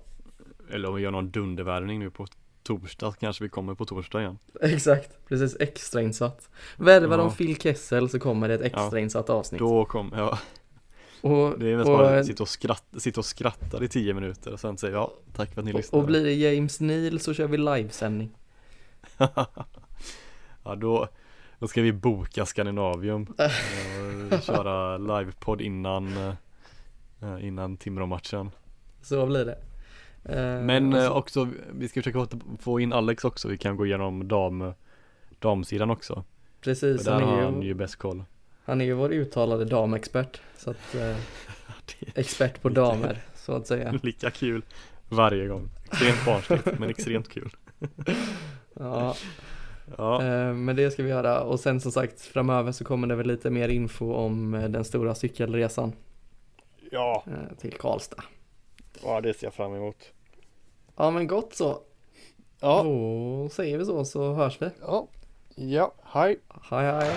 Eller om vi gör någon dundervärvning nu på torsdag kanske vi kommer på torsdag igen Exakt, precis extrainsatt. Värvar Ja. de Phil Kessel så kommer det ett Ja. extrainsatt avsnitt. Då kommer, ja och, Det är mest och, bara att sitta och, skratta, sitta och skratta i tio minuter och sen säga ja, tack för att ni lyssnade och blir det James Neal så kör vi livesändning. Ja då, då ska vi boka Skandinavium och köra livepodd innan eh, Innan Timrå-matchen Så blir det. Eh, Men och eh, så- också, vi ska försöka få in Alex också, vi kan gå igenom dam Damsidan också, precis, för där han har är, han ju, ju bäst koll han är ju vår uttalade damexpert. Så att, eh, expert på damer, så att säga. lika kul varje gång Extremt barnsligt, men extremt kul Ja, Ja, eh, men det ska vi göra. Och sen som sagt, framöver så kommer det väl lite mer info om den stora cykelresan ja, till Karlstad. ja det ser jag fram emot Ja, men gott så. Ja, Då säger vi så, så hörs vi. ja, ja, hej Hej, hej.